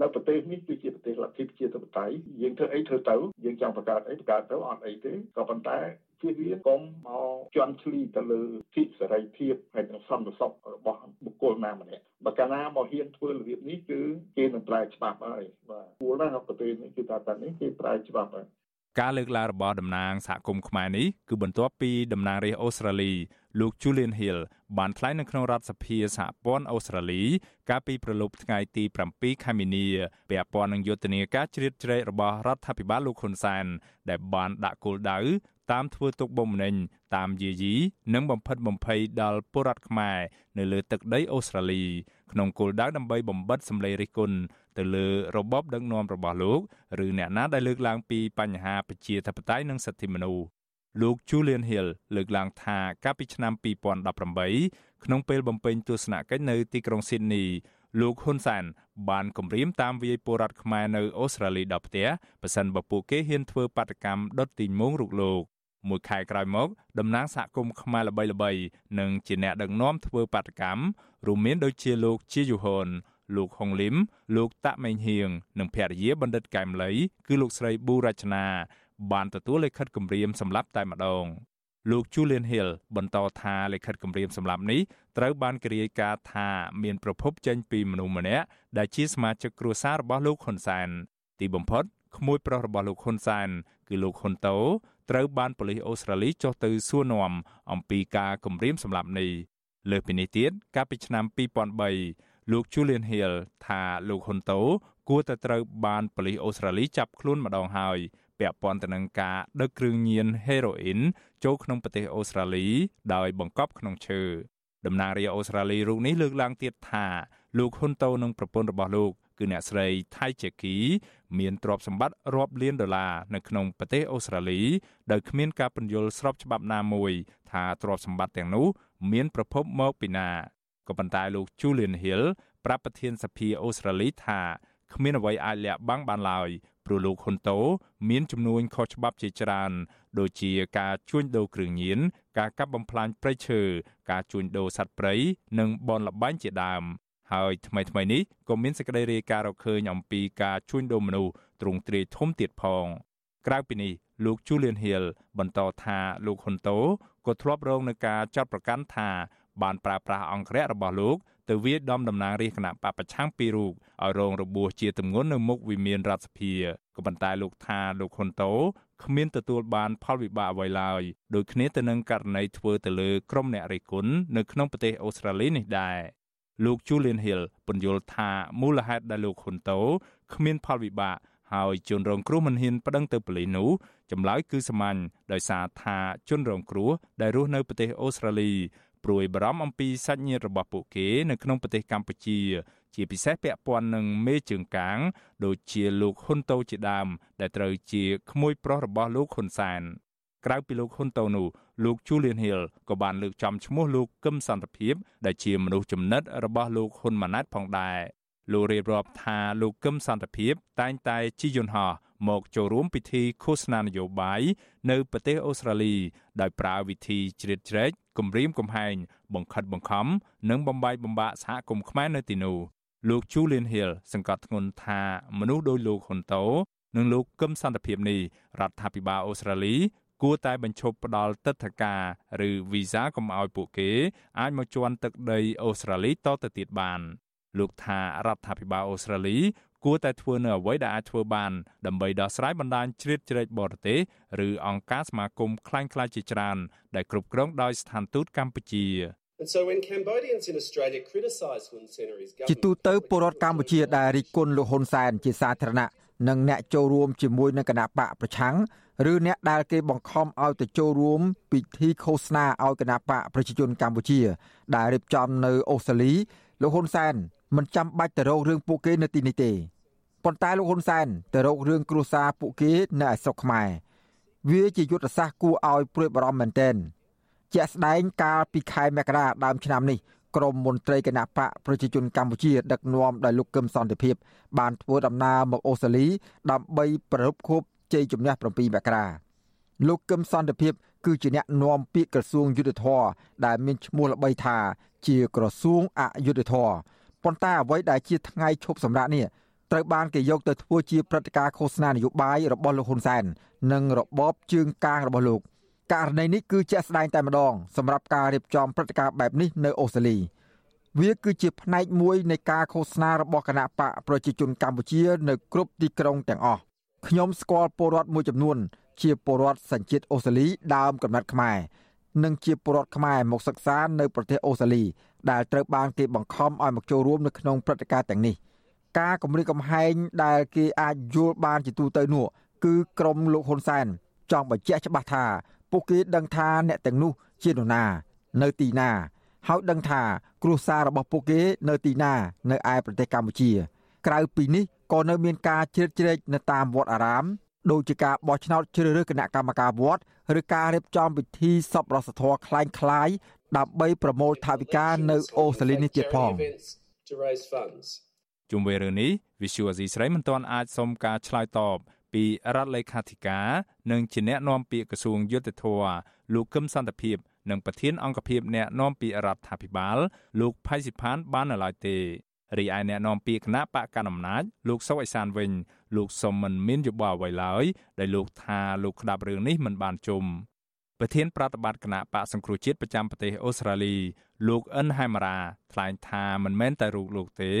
នៅប្រទេសនេះគឺជាប្រទេសលទ្ធិប្រជាធិបតេយ្យយើងធ្វើអីធ្វើទៅយើងចង់បង្កើតអីបង្កើតទៅអត់អីទេក៏ប៉ុន្តែជៀសវាងកុំមកជន់ឈ្លីទៅលើសិទ្ធិសេរីភាពហើយនិងសន្តិសុខរបស់បុគ្គលណាម្នាក់បើកាលណាមកហ៊ានធ្វើរបៀបនេះគឺគេនឹងប្រែច្បាប់ហើយបាទគួរណាស់ប្រទេសនេះគឺថាតែនេះគេប្រែច្បាប់ហើយការលើកឡើងរបស់តំណាងសហគមន៍ខ្មែរនេះគឺបន្ទាប់ពីតំណាងរាស្ត្រអូស្ត្រាលី លោក Julian Hill បានថ្លែងនៅក្នុងរដ្ឋសភាសហព័ន្ធអូស្ត្រាលី កាលពីប្រលប់ថ្ងៃទី7ខែមីនាពាក់ព័ន្ធនឹងយុទ្ធនាការជ្រៀតជ្រែករបស់រដ្ឋាភិបាលលោកហ៊ុនសែនដែលបានដាក់គោលដៅតាមធ្វើទុកបុកម្នេញតាមយាយីនិងបំផិតបំភ័យដល់ពលរដ្ឋខ្មែរនៅលើទឹកដីអូស្ត្រាលី ក្នុងគោលដៅដើម្បីបំបិតសម្លេងរិះគន់ទៅលើរបបដឹកនាំរបស់លោក ឬអ្នកណាដែលលើកឡើងពីបញ្ហាប្រជាធិបតេយ្យនិងសិទ្ធិមនុស្ស លោក Julian Hill លើកឡើងថាកាលពីឆ្នាំ2018ក្នុងពេលបំពេញទស្សនកិច្ចនៅទីក្រុង Sydney លោកហ៊ុនសែនបានគម្រាមតាមវាយពលរដ្ឋខ្មែរនៅអូស្ត្រាលីដល់ផ្ទះប៉ះសិនបើពួកគេហ៊ានធ្វើបាតកម្មដុតទីងមុងរូបលោកមួយខែក្រោយមកតំណាងសហគមន៍ខ្មែរល្បីៗនិងជាអ្នកដឹកនាំធ្វើបាតកម្មរួមមានដូចជាលោកជាយូហុនលោកហុងលឹមលោកតាក់មេងហៀងនិងភរិយាបណ្ឌិតកែមលី គឺលោកស្រីប៊ូរចនា បានទទួលលិខិតគម្រាមសម្លាប់តែម្ដងលោក Julian Hill បន្តថាលិខិតគម្រាមសម្លាប់នេះត្រូវបានគេរាយការណ៍ថាមានប្រភពចេញពីមនុស្សម្នាក់ដែលជាសមាជិកគ្រួសាររបស់លោកហ៊ុនសែនទីបំផុតក្មួយប្រុសរបស់លោកហ៊ុនសែនគឺលោកហ៊ុនតូត្រូវបានប៉ូលីសអូស្ត្រាលីចុះទៅសួរនាំអំពីការគំរាមសម្លាប់នេះលើសពីនេះទៀតកាលពីឆ្នាំ2003លោក Julian Hill ថាលោកហ៊ុនតូគួរតែត្រូវបានប៉ូលីសអូស្ត្រាលីចាប់ខ្លួនម្ដងហើយ ពាក់ព័ន្ធទៅនឹងការដឹកគ្រឿងញៀនហេរ៉ូអ៊ីនចូលក្នុងប្រទេសអូស្ត្រាលី ដោយបង្កប់ក្នុងឈើតំណាងរាជអូស្ត្រាលីរូបនេះលើកឡើងទៀតថាលោកហ៊ុនតូនិងប្រពន្ធរបស់លោកគឺអ្នកស្រីថៃចេគី មានទ្រព្យសម្បត្តិរាប់លានដុល្លារនៅក្នុងប្រទេសអូស្ត្រាលីដោយគ្មានការពន្យល់ស្របច្បាប់ណាមួយ ថាទ្រព្យសម្បត្តិទាំងនោះមានប្រភពមកពីណាក៏ប៉ុន្តែលោក Julian Hill ប្រាប់ប្រធានសភាអូស្ត្រាលីថាគ្មានអ្វីអាចលាក់បាំងបានឡើយ ព្រោះលោកហ៊ុនតូមានចំនួនខុសច្បាប់ជាច្រើន ដូចជាការជួញដូរគ្រឿងញៀនការកាប់បំផ្លាញព្រៃឈើការជួញដូរសត្វព្រៃនិងបនលបែងជាដើមហើយថ្មីថ្មីនេះក៏មានសេចក្តីរាយការណ៍រកឃើញអំពីការជួញដូរមនុស្សទ្រង់ទ្រាយធំទៀតផងក្រៅពីនេះលោក Julian Hill បន្តថាលោកហ៊ុនតូក៏ធ្លាប់រងនឹងការចាត់ប្រកាន់ថាបានប្រើប្រាស់អង្គរៈរបស់លោក ទៅវាយដំតំណាងរាជគណៈបពប្រឆាំងពីររូបឲ្យរងរបួសជាទម្ងន់នៅមុខវិមានរដ្ឋសភាក៏ប៉ុន្តែលោកថាលោកហ៊ុនតូគ្មានទទួលបានផលវិបាកអ្វីឡើយដូចគ្នាទៅនឹងករណីធ្វើទៅលើក្រុមអ្នករិះគន់នៅក្នុងប្រទេសអូស្ត្រាលីនេះដែរលោក Julian Hill ពន្យល់ថាមូលហេតុដែលលោកហ៊ុនតូគ្មានផលវិបាកហើយជនរងគ្រោះមិនហ៊ានប្តឹងទៅប៉ូលីសនោះចម្លើយគឺសាមញ្ញដោយសារថាជនរងគ្រោះដែលរស់នៅប្រទេសអូស្ត្រាលី ព្រួយបារម្ភអំពីសាច់ញាតិរបស់ពួកគេនៅក្នុងប្រទេសកម្ពុជា ជាពិសេសពាក់ព័ន្ធនឹងមេជើងកាង ដូចជាលោកហ៊ុនតូជាដើមដែលត្រូវជាក្មួយប្រុសរបស់លោកហ៊ុនសែនក្រៅពីលោកហ៊ុនតូនោះលោក Julian Hill ក៏បានលើកចំឈ្មោះលោកកឹមសន្តិភាពដែលជាមនុស្សចំណិតរបស់លោកហ៊ុនម៉ាណែតផងដែរ លោករៀបរាប់ថាលោកកឹមសន្តិភាពតែងតែជិះយន្តហោះមកចូលរួមពិធីឃោសនានយោបាយនៅប្រទេសអូស្ត្រាលី ដោយប្រើវិធីជ្រៀតជ្រែកគំរាមកំហែងបង្ខិតបង្ខំនិងបំបាយបំបាក់សហគមន៍ខ្មែរនៅទីនោះលោក Julian Hill សង្កត់ធ្ងន់ថាមនុស្សដោយលោកហ៊ុនតូនិងលោកកឹមសន្តិភាពនេះរដ្ឋាភិបាលអូស្ត្រាលី គួរតែបញ្ឈប់ផ្ដល់ទឹកធការឬវីសាកុំឲ្យពួកគេ អាចមកជន់ទឹកដីអូស្ត្រាលីតទៅទៀតបាន លោកថារដ្ឋាភិបាលអូស្ត្រាលីគួរតែធ្វើនៅអ្វីដែលអាចធ្វើបានដើម្បីដោះស្រាយបណ្ដាញជ្រៀតជ្រែកបរទេសឬអង្គការសមាគមคล้ายៗជាច្រើនដែលគ្រប់គ្រងដោយស្ថានទូតកម្ពុជា And so when Cambodians in Australia criticize Hun Sen or his government ជាទូទៅពលរដ្ឋកម្ពុជាដែលរិះគន់លោកហ៊ុនសែនជាសាធារណៈនិងអ្នកចូលរួមជាមួយនឹងគណៈបកប្រឆាំងឬអ្នកដែលគេបង្ខំឲ្យទៅចូលរួមពិធីឃោសនាឲ្យគណៈបកប្រជាជនកម្ពុជាដែលរៀបចំនៅអូស្ត្រាលីលោកហ៊ុនសែន មិនចាំបាច់ទៅរករឿងពួកគេនៅទីនេះទេប៉ុន្តែលោកហ៊ុនសែនទៅរករឿងគ្រួសារពួកគេនៅឯស្រុកខ្មែរវាជាយុទ្ធសាស្ត្រគួរឲ្យព្រួយបារម្ភមែនទែនជាក់ស្ដែងកាលពីខែមករាដើមឆ្នាំនេះក្រមមន្ត្រីគណៈបកប្រជាជនកម្ពុជា ដឹកនាំដោយលោកកឹមសន្តិភាព បានធ្វើដំណើរមកអូស្ត្រាលី ដើម្បីប្រពខួបជ័យជំនះ7មករាលោកកឹមសន្តិភាព គឺជាអ្នកនាំពាក្យក្រសួងយុទ្ធភ័ពដែលមានឈ្មោះល្បីថា ជាក្រសួងអយុធធរ ប៉ុន្តែអ្វីដែលជាថ្ងៃឈប់សម្រាកនេះត្រូវបានគេយកទៅធ្វើជាព្រឹត្តិការណ៍ឃោសនានយោបាយរបស់លោកហ៊ុនសែននិងរបបជើងកាងរបស់លោកករណីនេះគឺជាក់ស្ដែងតែម្ដងសម្រាប់ការរៀបចំព្រឹត្តិការណ៍បែបនេះនៅអូស្ត្រាលីវាគឺជាផ្នែកមួយនៃការឃោសនារបស់គណៈបកប្រជាជនកម្ពុជា នៅគ្រប់ទីក្រុងទាំងអស់ខ្ញុំស្គាល់ពលរដ្ឋមួយចំនួន ជាពលរដ្ឋសញ្ជាតិអូស្ត្រាលីដើមកំណត់ខ្មែរ និងជាពលរដ្ឋខ្មែរមកសិក្សានៅប្រទេសអូស្ត្រាលីដែលត្រូវបានគេបង្ខំឲ្យមកចូលរួមនៅក្នុងព្រឹត្តិការណ៍ទាំងនេះការគម្រាមកំហែងដែលគេអាចយល់បានជាទូទៅនោះគឺក្រមលោកហ៊ុនសែនចង់បញ្ជាក់ច្បាស់ថាពួកគេដឹងថាអ្នកទាំងនោះជានរណា នៅទីណា ហើយដឹងថាគ្រួសាររបស់ពួកគេនៅទីណា នៅឯប្រទេសកម្ពុជា ក្រៅពីនេះក៏នៅមានការជ្រៀតជ្រែកនៅតាមវត្តអារាម ដូចជាការបោះឆ្នោតជ្រើសរើសគណៈកម្មការវត្តឬការរៀបចំពិធីសពរសធរคล้ายคล้ายដើម្បីប្រមូលថវិកានៅអូស្ត្រាលីនេះទៀតផងជុំវិញរឿងនេះ Visual Asia ស្រីមិនទាន់អាចសុំការឆ្លើយតបពីរដ្ឋលេខាធិការនិងជាអ្នកនាំពាក្យក្រសួងយុទ្ធភ័ពលោកកឹមសន្តិភាពនិងប្រធានអង្គភិបអ្នកនាំពាក្យរដ្ឋាភិបាលលោកផៃសិផានបាននៅឡើយទេរីឯអ្នកនាំពាក្យគណៈបកកណ្ដាលអំណាចលោកសុកអេសានវិញ លោកសុំមិនមានយោបល់អ្វីឡើយដែលលោកថាលោកក្តាប់រឿងនេះមិនបានជុំប្រធានប្រតិបត្តិគណៈបកសង្គ្រោះជាតិប្រចាំប្រទេសអូស្ត្រាលី លោកអិនហែមរ៉ាថ្លែងថាមិនមែនតែរូបលោកទេ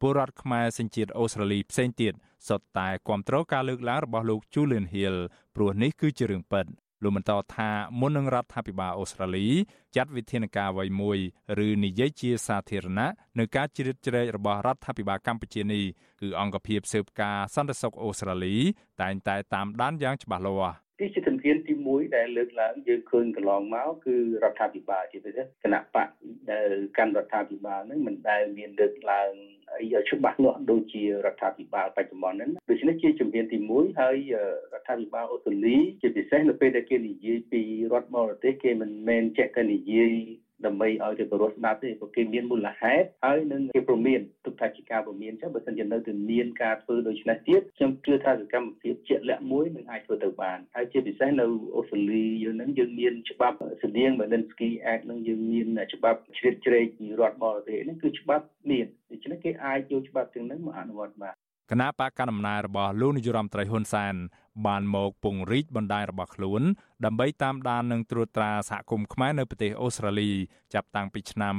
ពលរដ្ឋខ្មែរសញ្ជាតិអូស្ត្រាលីផ្សេងទៀតសុទ្ធតែគ្រប់គ្រងការលើកឡើងរបស់លោក Julian Hill ព្រោះនេះគឺជារឿងពិត លោកបន្តថាមុននឹងរដ្ឋាភិបាលអូស្ត្រាលីចាត់វិធានការអ្វីមួយឬនិយាយជាសាធារណៈនៅការជ្រៀតជ្រែករបស់រដ្ឋាភិបាលកម្ពុជានេះគឺអង្គភាពស៊ើបការសន្តិសុខអូស្ត្រាលី តែងតែតាមដានយ៉ាងច្បាស់លាស់ទីជាជំហានទី1ដែលលើកឡើងយើងឃើញកន្លងមកគឺរដ្ឋាភិបាលជាពិសេសគណៈបកដែលកាន់រដ្ឋាភិបាលនឹងមិនដែលមានលើកឡើង ឲ្យច្បាស់លាស់ដូចជារដ្ឋាភិបាលបច្ចុប្បន្នហ្នឹងដូច្នេះជាជំហានទី1ហើយរដ្ឋាភិបាលអូស្ត្រាលីជាពិសេសនៅពេលដែលគេនិយាយពីរដ្ឋបរទេសគេមិនមែនចេះតែនិយាយ ដើម្បីឲ្យទៅបរិស្ដាប់ទេព្រោះគេមានមូលហេតុហើយនឹងគេព្រមានទុកថាជាការព្រមានចឹងបើមិនជានៅតែមានការធ្វើដូច្នេះទៀតខ្ញុំជឿថាសកម្មភាពជាក់លាក់មួយនឹងអាចធ្វើទៅបានហើយជាពិសេសនៅអូស្ត្រាលីយើងនឹងយើងមានច្បាប់ស្តៀង Magnitsky Act នឹងយើងមានច្បាប់ជ្រៀតជ្រែកពីរដ្ឋបរទេសនេះគឺច្បាប់មានដូច្នេះគេអាចយកច្បាប់ទាំងនេះមកអនុវត្តបានគណៈបកកណ្ដាលអំណាចរបស់លោកនាយរដ្ឋមន្ត្រីហ៊ុនសែន បានមកពង្រីកបណ្ដាញរបស់ខ្លួន ដើម្បីតាមដាននិងត្រួតត្រាសហគមន៍ខ្មែរនៅប្រទេសអូស្ត្រាលីចាប់តាំងពីឆ្នាំ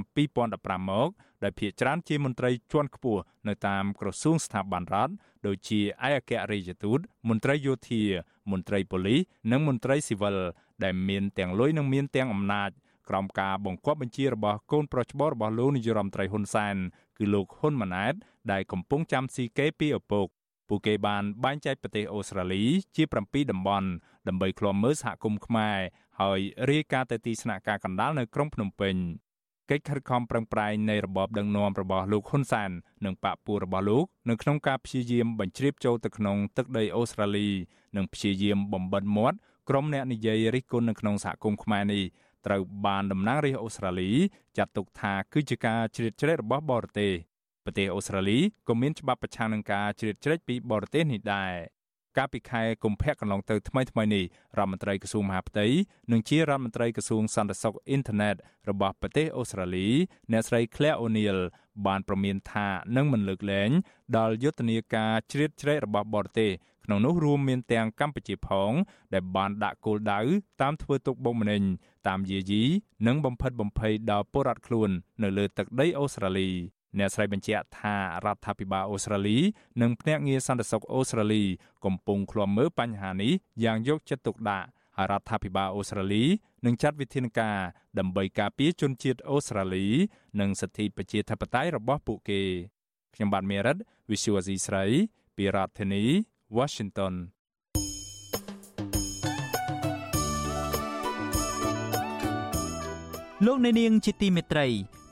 2015មកដែលភាគច្រើនជាមន្ត្រីជាន់ខ្ពស់នៅតាមក្រសួងស្ថាប័នរដ្ឋដូចជាឯកអគ្គរដ្ឋទូតមន្ត្រីយោធា មន្ត្រីប៉ូលីសនិងមន្ត្រីស៊ីវិលដែលមានទាំងលុយនិងមានទាំងអំណាចក្រោមការបង្គាប់បញ្ជារបស់កូនប្រុសច្បងរបស់លោកនាយរដ្ឋមន្ត្រីហ៊ុនសែនគឺលោកហ៊ុនម៉ាណែតដែលកំពុងចាំស៊ីគេពីឪពុក ពួកគេបានបែងចែកប្រទេសអូស្ត្រាលីជា7តំបន់ដើម្បីឃ្លាំមើលសហគមន៍ខ្មែរហើយរាយការណ៍ទៅទីស្នាក់ការកណ្ដាលនៅក្រុងភ្នំពេញកិច្ចខិតខំប្រឹងប្រែងនៃរបបដឹកនាំរបស់លោកហ៊ុនសែននិងបកពួករបស់លោកនៅក្នុងការព្យាយាមបញ្ជ្រាបចូលទៅក្នុងទឹកដីអូស្ត្រាលីនិងព្យាយាមបំបិទមាត់ក្រុមអ្នកនិយាយរិះគន់នៅក្នុងសហគមន៍ខ្មែរនេះត្រូវបានតំណាងរាស្ត្រអូស្ត្រាលីចាត់ទុកថាគឺជាការជ្រៀតជ្រែករបស់បរទេស ប្រទេសអូស្ត្រាលីក៏មានច្បាប់ប្រឆាំងនឹងការជ្រៀតជ្រែកពីបរទេសនេះដែរកាលពីខែកុម្ភៈកន្លងទៅថ្មីថ្មីនេះរដ្ឋមន្ត្រីក្រសួងមហាផ្ទៃនិងជារដ្ឋមន្ត្រីក្រសួងសន្តិសុខអ៊ីនធឺណិតរបស់ប្រទេសអូស្ត្រាលីអ្នកស្រី Claire O'Neil បានប្រមានថានឹងមិនលើកលែងដល់យុទ្ធនាការជ្រៀតជ្រែករបស់បរទេសក្នុងនោះរួមមានទាំងកម្ពុជាផង ដែលបានដាក់គោលដៅតាមធ្វើទុកបុកម្នេញតាមយាយីនិងបំផិតបំភ័យដល់ពលរដ្ឋខ្លួន នៅលើទឹកដីអូស្ត្រាលី អ្នកស្រីបញ្ជាក់ថារដ្ឋាភិបាលអូស្ត្រាលី និងភ្នាក់ងារសន្តិសុខអូស្ត្រាលី កំពុងឃ្លាំមើលបញ្ហានេះយ៉ាងយកចិត្តទុកដាក់ហើយរដ្ឋាភិបាលអូស្ត្រាលីនឹងចាត់វិធានការដើម្បីការពារជនជាតិអូស្ត្រាលី និងសិទ្ធិប្រជាធិបតេយ្យរបស់ពួកគេខ្ញុំបាទមេរិត Visual Asia ស្រីពីរដ្ឋធានី Washington លោកអ្នកនាងជាទីមេត្រី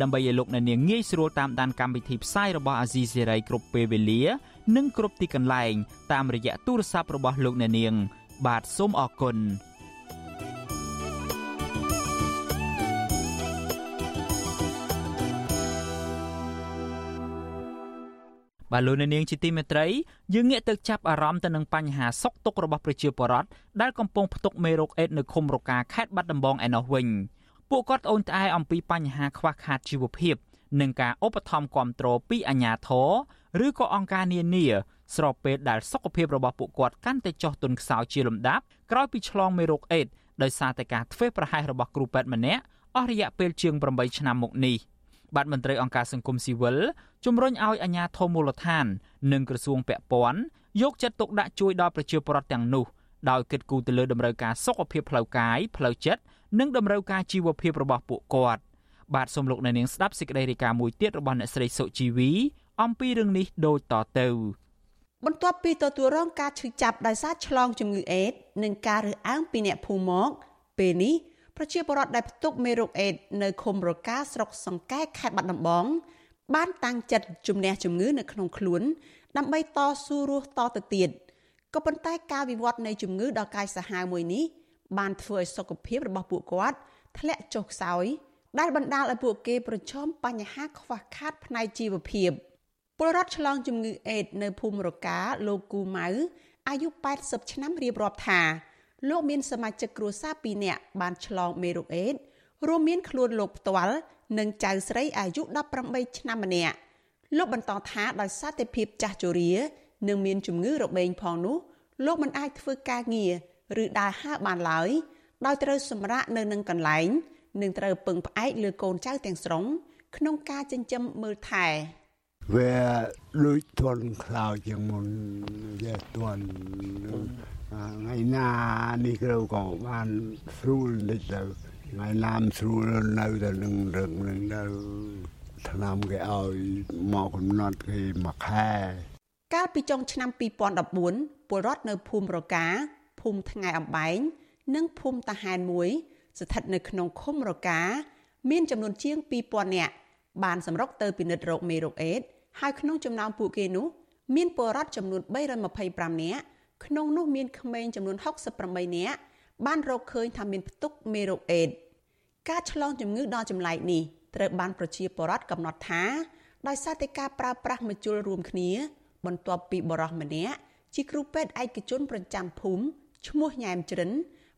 ដើម្បីឲ្យលោកអ្នកនាងងាយស្រួលតាមដានកម្មវិធីផ្សាយរបស់អាស៊ីសេរីគ្រប់ពេលវេលា និងគ្រប់ទីកន្លែង តាមរយៈទូរស័ព្ទរបស់លោកអ្នកនាង បាទសូមអរគុណបាទលោកអ្នកនាងជាទីមេត្រីយើងងាកទៅចាប់អារម្មណ៍ទៅនឹងបញ្ហាសុខទុក្ខរបស់ប្រជាពលរដ្ឋដែលកំពុងផ្ទុកមេរោគអេដនៅឃុំរកាខេត្តបាត់ដំបងឯណោះវិញ ពួកគាត់អូនត្អែអំពីបញ្ហាខ្វះខាតជីវភាព និងការឧបត្ថម្ភគ្រប់គ្រងពីអាជ្ញាធរឬក៏អង្គការនានាស្របពេលដែលសុខភាពរបស់ពួកគាត់កាន់តែចុះទន់ខ្សោយជាលំដាប់ក្រោយពីឆ្លងមេរោគអេដដោយសារតែការធ្វេសប្រហែសរបស់គ្រូពេទ្យម្នាក់អស់រយៈពេលជាង8ឆ្នាំមកនេះបាទមន្ត្រីអង្គការសង្គមស៊ីវិលជំរុញឲ្យអាជ្ញាធរមូលដ្ឋាន និងក្រសួងពាក់ព័ន្ធយកចិត្តទុកដាក់ជួយដល់ប្រជាពលរដ្ឋទាំងនោះដោយគិតគូរទៅលើតម្រូវការសុខភាពផ្លូវកាយផ្លូវចិត្ត និងតម្រូវការជីវភាពរបស់ពួកគាត់បាទសូមលោកអ្នកនាងស្ដាប់សេចក្តីរាយការណ៍មួយទៀតរបស់អ្នកស្រីសុជីវីអំពីរឿងនេះដូចតទៅបន្ទាប់ពីទទួលរងការឈឺចាប់ដោយសារឆ្លងជំងឺអេដនិងការរើសអើងពីអ្នកភូមិមកពេលនេះប្រជាពលរដ្ឋដែលផ្ទុកមេរោគអេដនៅឃុំរកាស្រុកសង្កែខេត្តបាត់ដំបង បានតាំងចិត្តជំនះជំងឺនៅក្នុងខ្លួន ដើម្បីតស៊ូរស់តទៅទៀតក៏ប៉ុន្តែការវិវត្តនៃជំងឺដ៏កាចសាហាវមួយនេះ បានធ្វើឲ្យសុខភាពរបស់ពួកគាត់ធ្លាក់ចុះខ្សោយដែលបណ្ដាលឲ្យពួកគេប្រឈមបញ្ហាខ្វះខាតផ្នែកជីវភាពពលរដ្ឋឆ្លងជំងឺអេដនៅភូមិរកាលោកគូម៉ៅអាយុ80ឆ្នាំរៀបរាប់ថាលោកមានសមាជិកគ្រួសារ2នាក់បានឆ្លងមេរោគអេដរួមមានខ្លួនលោកផ្ទាល់និងចៅស្រីអាយុ18ឆ្នាំម្នាក់លោកបន្តថាដោយសារតែភាពចាស់ជរា និងមានជំងឺរបេងផងនោះលោកមិនអាចធ្វើការងារ ឬដើរហើរបានឡើយដោយត្រូវសម្រាកនៅនឹងកន្លែងនិងត្រូវពឹងផ្អែកលើកូនចៅទាំងស្រុងក្នុងការចិញ្ចឹមមើលថែវាលួចទន់ខ្លោចជាងមុនវាទន់ថ្ងៃណានេះគឺក៏បានស្រួលតិចទៅថ្ងៃណាមស្រួលនៅតែនឹងរឹងនឹងនៅឆ្នាំគេឲ្យមកកំណត់គេមួយខែកាលពីចុងឆ្នាំ2014ពលរដ្ឋនៅភូមិរកា ភូមិថ្ងៃអំបែងនិងភូមិតាហានមួយស្ថិតនៅក្នុងឃុំរកាមានចំនួនជាង2000នាក់បានសម្រុកទៅពិនិត្យរោគមេរោគអេដហើយក្នុងចំណោមពួកគេនោះមានពលរដ្ឋចំនួន325នាក់ក្នុងនោះមានក្មេងចំនួន68នាក់បានរកឃើញថាមានផ្ទុកមេរោគអេដការឆ្លងជំងឺដល់ចម្លែកនេះត្រូវបានប្រជាពលរដ្ឋកំណត់ថាដោយសារតែការប្រើប្រាស់មជ្ឈុលរួមគ្នា បន្ទាប់ពីបរិះម្នាក់ជាគ្រូពេទ្យឯកជនប្រចាំភូមិ ឈ្មោះញ៉ែមជ្រិន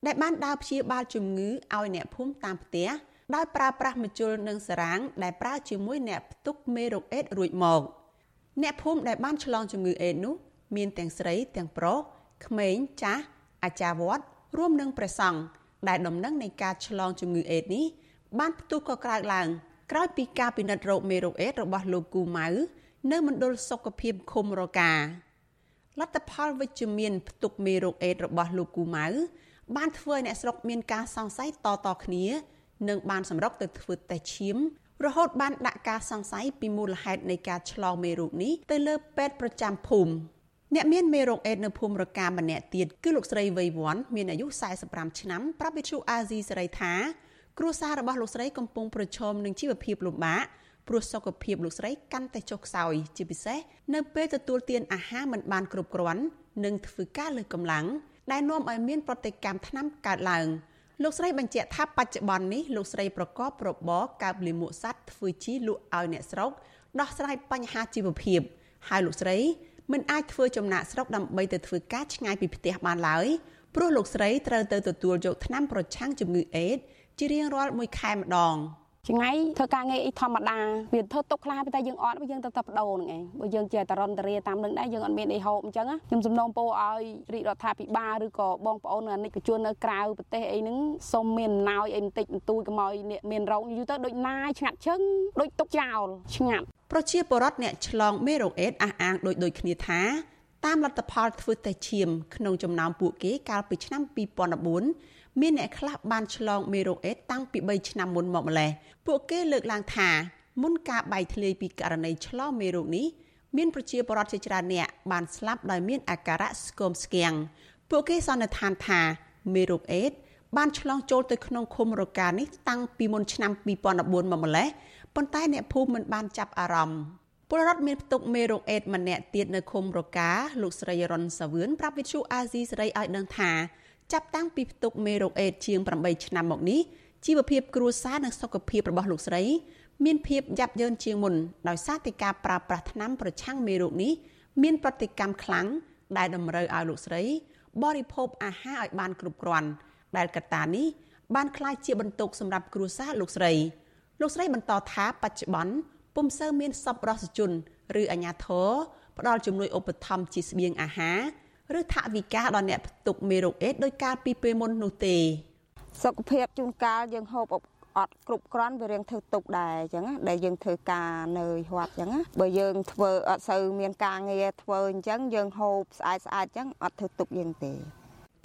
ដែលបានដើរព្យាបាលជំងឺឲ្យអ្នកភូមិតាមផ្ទះដោយប្រើប្រាស់មជ្ឈុលនិងសារ៉ាងដែលប្រើជាមួយអ្នកផ្ទុកមេរោគអេដរួចមកអ្នកភូមិដែលបានឆ្លងជំងឺអេដនោះមានទាំងស្រីទាំងប្រុសក្មេងចាស់អាចារ្យវត្តរួមនឹងព្រះសង្ឃដែលដំណឹងនៃការឆ្លងជំងឺអេដនេះបានផ្ទុះក៏ក្រើកឡើងក្រោយពីការពិនិត្យរោគមេរោគអេដរបស់លោកគូម៉ៅនៅមណ្ឌលសុខភាពឃុំរកា លទ្ធផលវិជ្ជមានផ្ទុកមេរោគអេដរបស់លោកគូម៉ៅបានធ្វើឲ្យអ្នកស្រុកមានការសង្ស័យតតគ្នានិងបានសម្រុកទៅធ្វើតេស្តឈាមរហូតបានដាក់ការសង្ស័យពីមូលហេតុនៃការឆ្លងមេរោគនេះទៅលើពេទ្យប្រចាំភូមិអ្នកមានមេរោគអេដនៅភូមិរកាម្នាក់ទៀតគឺលោកស្រីវ័យវ័នមានអាយុ45ឆ្នាំប្រាប់វិទ្យុអាស៊ីសេរីថាគ្រួសាររបស់លោកស្រីកំពុងប្រឈមនឹងជីវភាពលំបាក ព្រោះសុខភាពលោកស្រីកាន់តែចុះខ្សោយជាពិសេសនៅពេលទទួលទានអាហារមិនបានគ្រប់គ្រាន់និងធ្វើការលើសកម្លាំងដែលនាំឲ្យមានប្រតិកម្មថ្នាំកើតឡើងលោកស្រីបញ្ជាក់ថាបច្ចុប្បន្ននេះលោកស្រីប្រកបរបរកើបលាមកសัตว์ធ្វើជីលក់ឲ្យអ្នកស្រុកដោះស្រាយបញ្ហាជីវភាពហើយលោកស្រីមិនអាចធ្វើចំណាក់ស្រុកដើម្បីទៅធ្វើការឆ្ងាយពីផ្ទះបានឡើយព្រោះលោកស្រីត្រូវទៅទទួលយកថ្នាំប្រឆាំងជំងឺអេដជារៀងរាល់មួយខែម្ដង។ ចងៃធ្វើការងារអីធម្មតាវាធ្វើទុកខ្លះតែយើងអត់យើងទៅតែបដូរហ្នឹងឯងបើយើងជាតរន្តរាតាមនឹងដែរយើងអត់មានអីហូបអញ្ចឹងខ្ញុំសំណូមពរឲ្យរាជរដ្ឋាភិបាលឬក៏បងប្អូនអានិកជននៅក្រៅប្រទេសអីហ្នឹងសូមមានអំណោយអីបន្តិចបន្តួចកុំឲ្យអ្នកមានរោគយូរទៅដូចណាយឆ្ងាត់ជឹងដូចទុកចោលឆ្ងាត់ប្រជាពលរដ្ឋអ្នកឆ្លងមេរោគអេដអះអាងដូចដូចគ្នាថាតាមលទ្ធផលធ្វើតេស្តឈាមក្នុងចំណោមពួកគេកាលពីឆ្នាំ2014 មានអ្នកខ្លះបានឆ្លងមេរោគអេដតាំងពី3ឆ្នាំមុនមកម្ល៉េះពួកគេលើកឡើងថាមុនការបែកធ្លាយពីករណីឆ្លងមេរោគនេះមានប្រជាពលរដ្ឋជាច្រើនអ្នកបានស្លាប់ដោយមានអាការៈស្គមស្គាំងពួកគេសន្និដ្ឋានថាមេរោគអេដបានឆ្លងចូលទៅក្នុងឃុំរកានេះតាំងពីមុនឆ្នាំ2014មកម្ល៉េះប៉ុន្តែអ្នកភូមិមិនបានចាប់អារម្មណ៍ពលរដ្ឋមានផ្ទុកមេរោគអេដម្នាក់ទៀតនៅឃុំរកាលោកស្រីរុនសាវឿនប្រាប់វិទ្យុអាស៊ីសេរីឲ្យដឹងថា ចាប់តាំងពីផ្ទុកមេរោគអេដជាង8ឆ្នាំមកនេះជីវភាពគ្រួសារនិងសុខភាពរបស់លោកស្រី មានភាពយ៉ាប់យ៉ឺនជាងមុនដោយសារតែការប្រើប្រាស់ថ្នាំប្រឆាំងមេរោគនេះមានប្រតិកម្មខ្លាំងដែលតម្រូវឲ្យលោកស្រី បរិភោគអាហារឲ្យបានគ្រប់គ្រាន់ដែលកត្តានេះបានក្លាយជាបន្ទុកសម្រាប់គ្រួសារលោកស្រី លោកស្រីបន្តថាបច្ចុប្បន្នពុំសូវមានសប្បុរសជន ឬអាជ្ញាធរផ្ដល់ជំនួយឧបត្ថម្ភជាស្បៀងអាហារ ឬថវិកាដល់អ្នកផ្ទុកមេរោគអេដដោយកាលពីពេលមុននោះទេសុខភាពជួនកាលយើងហូបអត់គ្រប់គ្រាន់វារៀងធ្វើទុកដែរអញ្ចឹងដែលយើងធ្វើការនៅវត្តអញ្ចឹងបើយើងធ្វើអត់សូវមានការងារធ្វើអញ្ចឹងយើងហូបស្អាតស្អាតអញ្ចឹងអត់ធ្វើទុកយើងទេ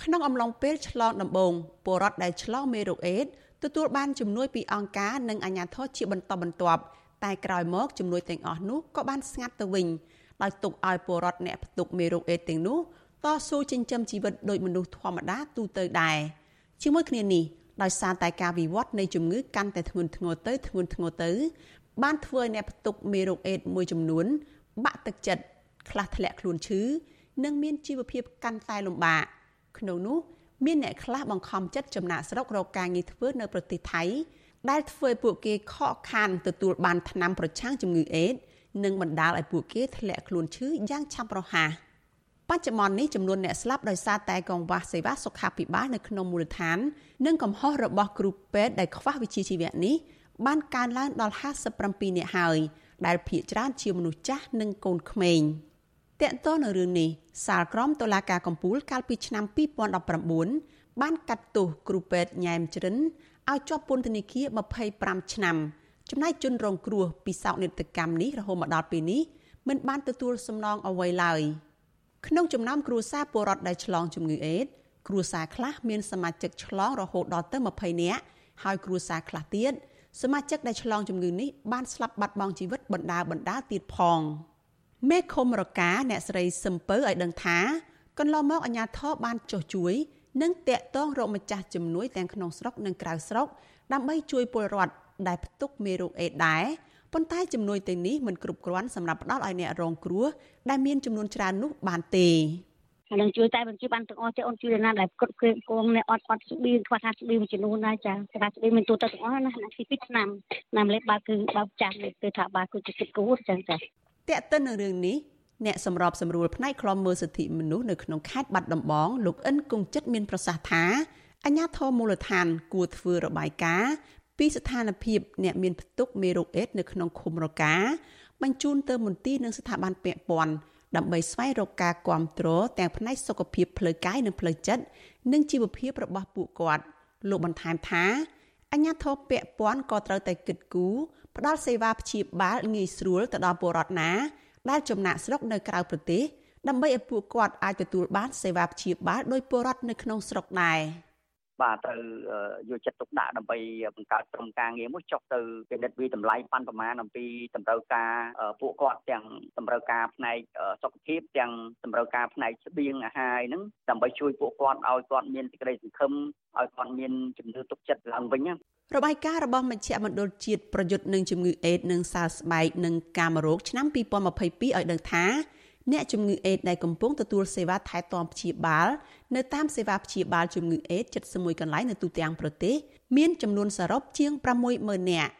ក្នុងអំឡុងពេលឆ្លងដំបូងពលរដ្ឋដែលឆ្លងមេរោគអេដទទួលបានជំនួយពីអង្គការនិងអាជ្ញាធរជាបន្តបន្ទាប់តែក្រោយមកជំនួយទាំងអស់នោះក៏បានស្ងាត់ទៅវិញដោយទុកឲ្យពលរដ្ឋអ្នកផ្ទុកមេរោគអេដទាំងនោះ តស៊ូចិញ្ចឹមជីវិតដោយមនុស្សធម្មតាទូទៅដែរជាមួយគ្នានេះដោយសារតែការវិវត្តនៃជំងឺកាន់តែធ្ងន់ធ្ងរទៅធ្ងន់ធ្ងរទៅ បានធ្វើឲ្យអ្នកផ្ទុកមេរោគអេដមួយចំនួន បាក់ទឹកចិត្តខ្លះធ្លាក់ខ្លួនឈឺនិងមានជីវភាពកាន់តែលំបាកក្នុងនោះមានអ្នកខ្លះបង្ខំចិត្តចំណាក់ស្រុករកការងារធ្វើនៅប្រទេសថៃដែលធ្វើឲ្យពួកគេខកខានទទួលបានថ្នាំប្រឆាំងជំងឺអេដនិងបណ្ដាលឲ្យពួកគេធ្លាក់ខ្លួនឈឺយ៉ាងឆាប់រហ័ស បច្ចុប្បន្ននេះចំនួនអ្នកស្លាប់ដោយសារតែកង្វះសេវាសុខាភិបាលនៅក្នុងមូលដ្ឋាន និងកំហុសរបស់គ្រូពេទ្យដែលខ្វះវិជ្ជាជីវៈនេះបានកើនឡើងដល់57នាក់ហើយដែលភាគច្រើនជាមនុស្សចាស់និងកូនក្មេងតកតនៅរឿងនេះសាលក្រមតុលាការកំពូលកាលពីឆ្នាំ2019បានកាត់ទោសគ្រូពេទ្យញ៉ែមជ្រិនឲ្យជាប់ពន្ធនាគារ25ឆ្នាំចំណែកជនរងគ្រោះពីសោកនាដកម្មនេះរហូតមកដល់ពេលនេះមិនបានទទួលសំណងអ្វីឡើយ ក្នុងចំណោមគ្រួសារពលរដ្ឋដែលឆ្លងជំងឺអេដគ្រួសារខ្លះមានសមាជិកឆ្លងរហូតដល់ទៅ20នាក់ហើយគ្រួសារខ្លះទៀតសមាជិកដែលឆ្លងជំងឺនេះបានស្លាប់បាត់បង់ជីវិតបណ្ដាបណ្ដាទៀតផងមេឃុំរកាអ្នកស្រីសឹមពៅឲ្យដឹងថាកន្លងមកអាជ្ញាធរបានចុះជួយ និងតាក់ទងរកម្ចាស់ជំនួយទាំងក្នុងស្រុកនិងក្រៅស្រុកដើម្បីជួយពលរដ្ឋដែលផ្ទុកមេរោគអេដដែរ ប៉ុន្តែជំនួយទាំងនេះមិនគ្រប់គ្រាន់សម្រាប់ផ្ដល់ឲ្យអ្នករងគ្រោះដែលមានចំនួនច្រើននោះបានទេហើយនឹងជួយតែបញ្ជាបានទាំងអស់ទេអូនជួយណាដែលគ្រប់គ្រងគងអ្នកអត់អត់ស្បៀងខ្វះខាតស្បៀងមួយចំនួនដែរចាថាស្បៀងមានទូទៅទាំងអស់ណាណាពី2ឆ្នាំឆ្នាំលេបបើគឺបើចាស់ទៅថាបើគឺជាគិតគូរចឹងចាតកតិននឹងរឿងនេះអ្នកសម្របសម្រួលផ្នែកខ្លំមើលសិទ្ធិមនុស្សនៅក្នុងខេត្តបាត់ដំបងលោកអិនគង្ជិតមានប្រសាសន៍ថាអញ្ញាធមូលដ្ឋានគួរធ្វើរបាយការណ៍ ពីស្ថានភាពអ្នកមានផ្ទុកមេរោគអេដនៅក្នុងឃុំរកាបញ្ជូនទៅមន្ទីរនិងស្ថាប័នពាក់ព័ន្ធដើម្បីស្វែងរកការគ្រប់គ្រងទាំងផ្នែកសុខភាពផ្លូវកាយនិងផ្លូវចិត្តនិងជីវភាពរបស់ពួកគាត់លោកបន្ថែមថាអញ្ញាធិបពាក់ព័ន្ធក៏ត្រូវតែគិតគូរផ្ដល់សេវាព្យាបាលងាយស្រួលទៅដល់ពលរដ្ឋណាដែលចំណាក់ស្រុកនៅក្រៅប្រទេសដើម្បីឲ្យពួកគាត់អាចទទួលបានសេវាព្យាបាលដោយពលរដ្ឋនៅក្នុងស្រុកដែរ។ បាទត្រូវយកចិត្តទុកដាក់ដើម្បីបង្កើតក្រុមការងារមួយចុះទៅពិនិត្យវិតម្លៃប៉ាន់ប្រមាណអំពីតម្រូវការពួកគាត់ទាំងតម្រូវការផ្នែកសុខភាពទាំងតម្រូវការផ្នែកស្បៀងអាហារហ្នឹងដើម្បីជួយពួកគាត់ឲ្យគាត់មានសេចក្តីសង្ឃឹមឲ្យគាត់មានជំនឿទុកចិត្តឡើងវិញណារបាយការណ៍របស់មជ្ឈមណ្ឌលជាតិប្រយុទ្ធនឹងជំងឺអេដនិងសើស្បែកនិងកាមរោគឆ្នាំ2022ឲ្យដឹងថា អ្នកជំងឺអេដដែលកំពុងទទួលសេវាថែទាំព្យាបាលនៅតាមសេវាព្យាបាលជំងឺអេដ71កន្លែងនៅទូទាំងប្រទេសមានចំនួនសរុបជាង60000នាក់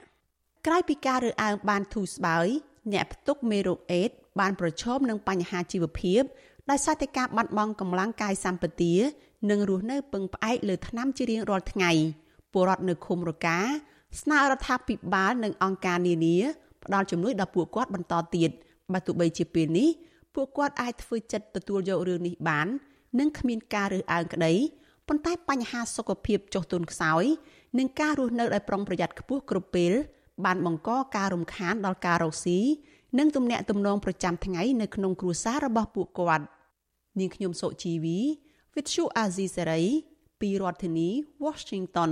ក្រោយពីការរើសអើងបានធូរស្បើយអ្នកផ្ទុកមេរោគអេដបានប្រឈមនឹងបញ្ហាជីវភាពដោយសារតែការបាត់បង់កម្លាំងកាយសម្បទានិងរស់នៅពឹងផ្អែកលើថ្នាំជារៀងរាល់ថ្ងៃពលរដ្ឋនៅឃុំរកាស្នើរដ្ឋាភិបាលនិងអង្គការនានាផ្ដល់ជំនួយដល់ពួកគាត់បន្តទៀតបើទោះបីជាពេលនេះ ពួកគាត់អាចធ្វើចិត្តទទួលយករឿងនេះបាន និងគ្មានការរើសអើងក្តីប៉ុន្តែបញ្ហាសុខភាពចុះទុនខ្សោយនិងការរស់នៅដោយប្រុងប្រយ័ត្នខ្ពស់គ្រប់ពេលបានបង្កការរំខានដល់ការរកស៊ីនិងទំនាក់ទំនងប្រចាំថ្ងៃនៅក្នុងគ្រួសាររបស់ពួកគាត់នាងខ្ញុំសុជីវី With you Azizi Serai ពីរដ្ឋធានី Washington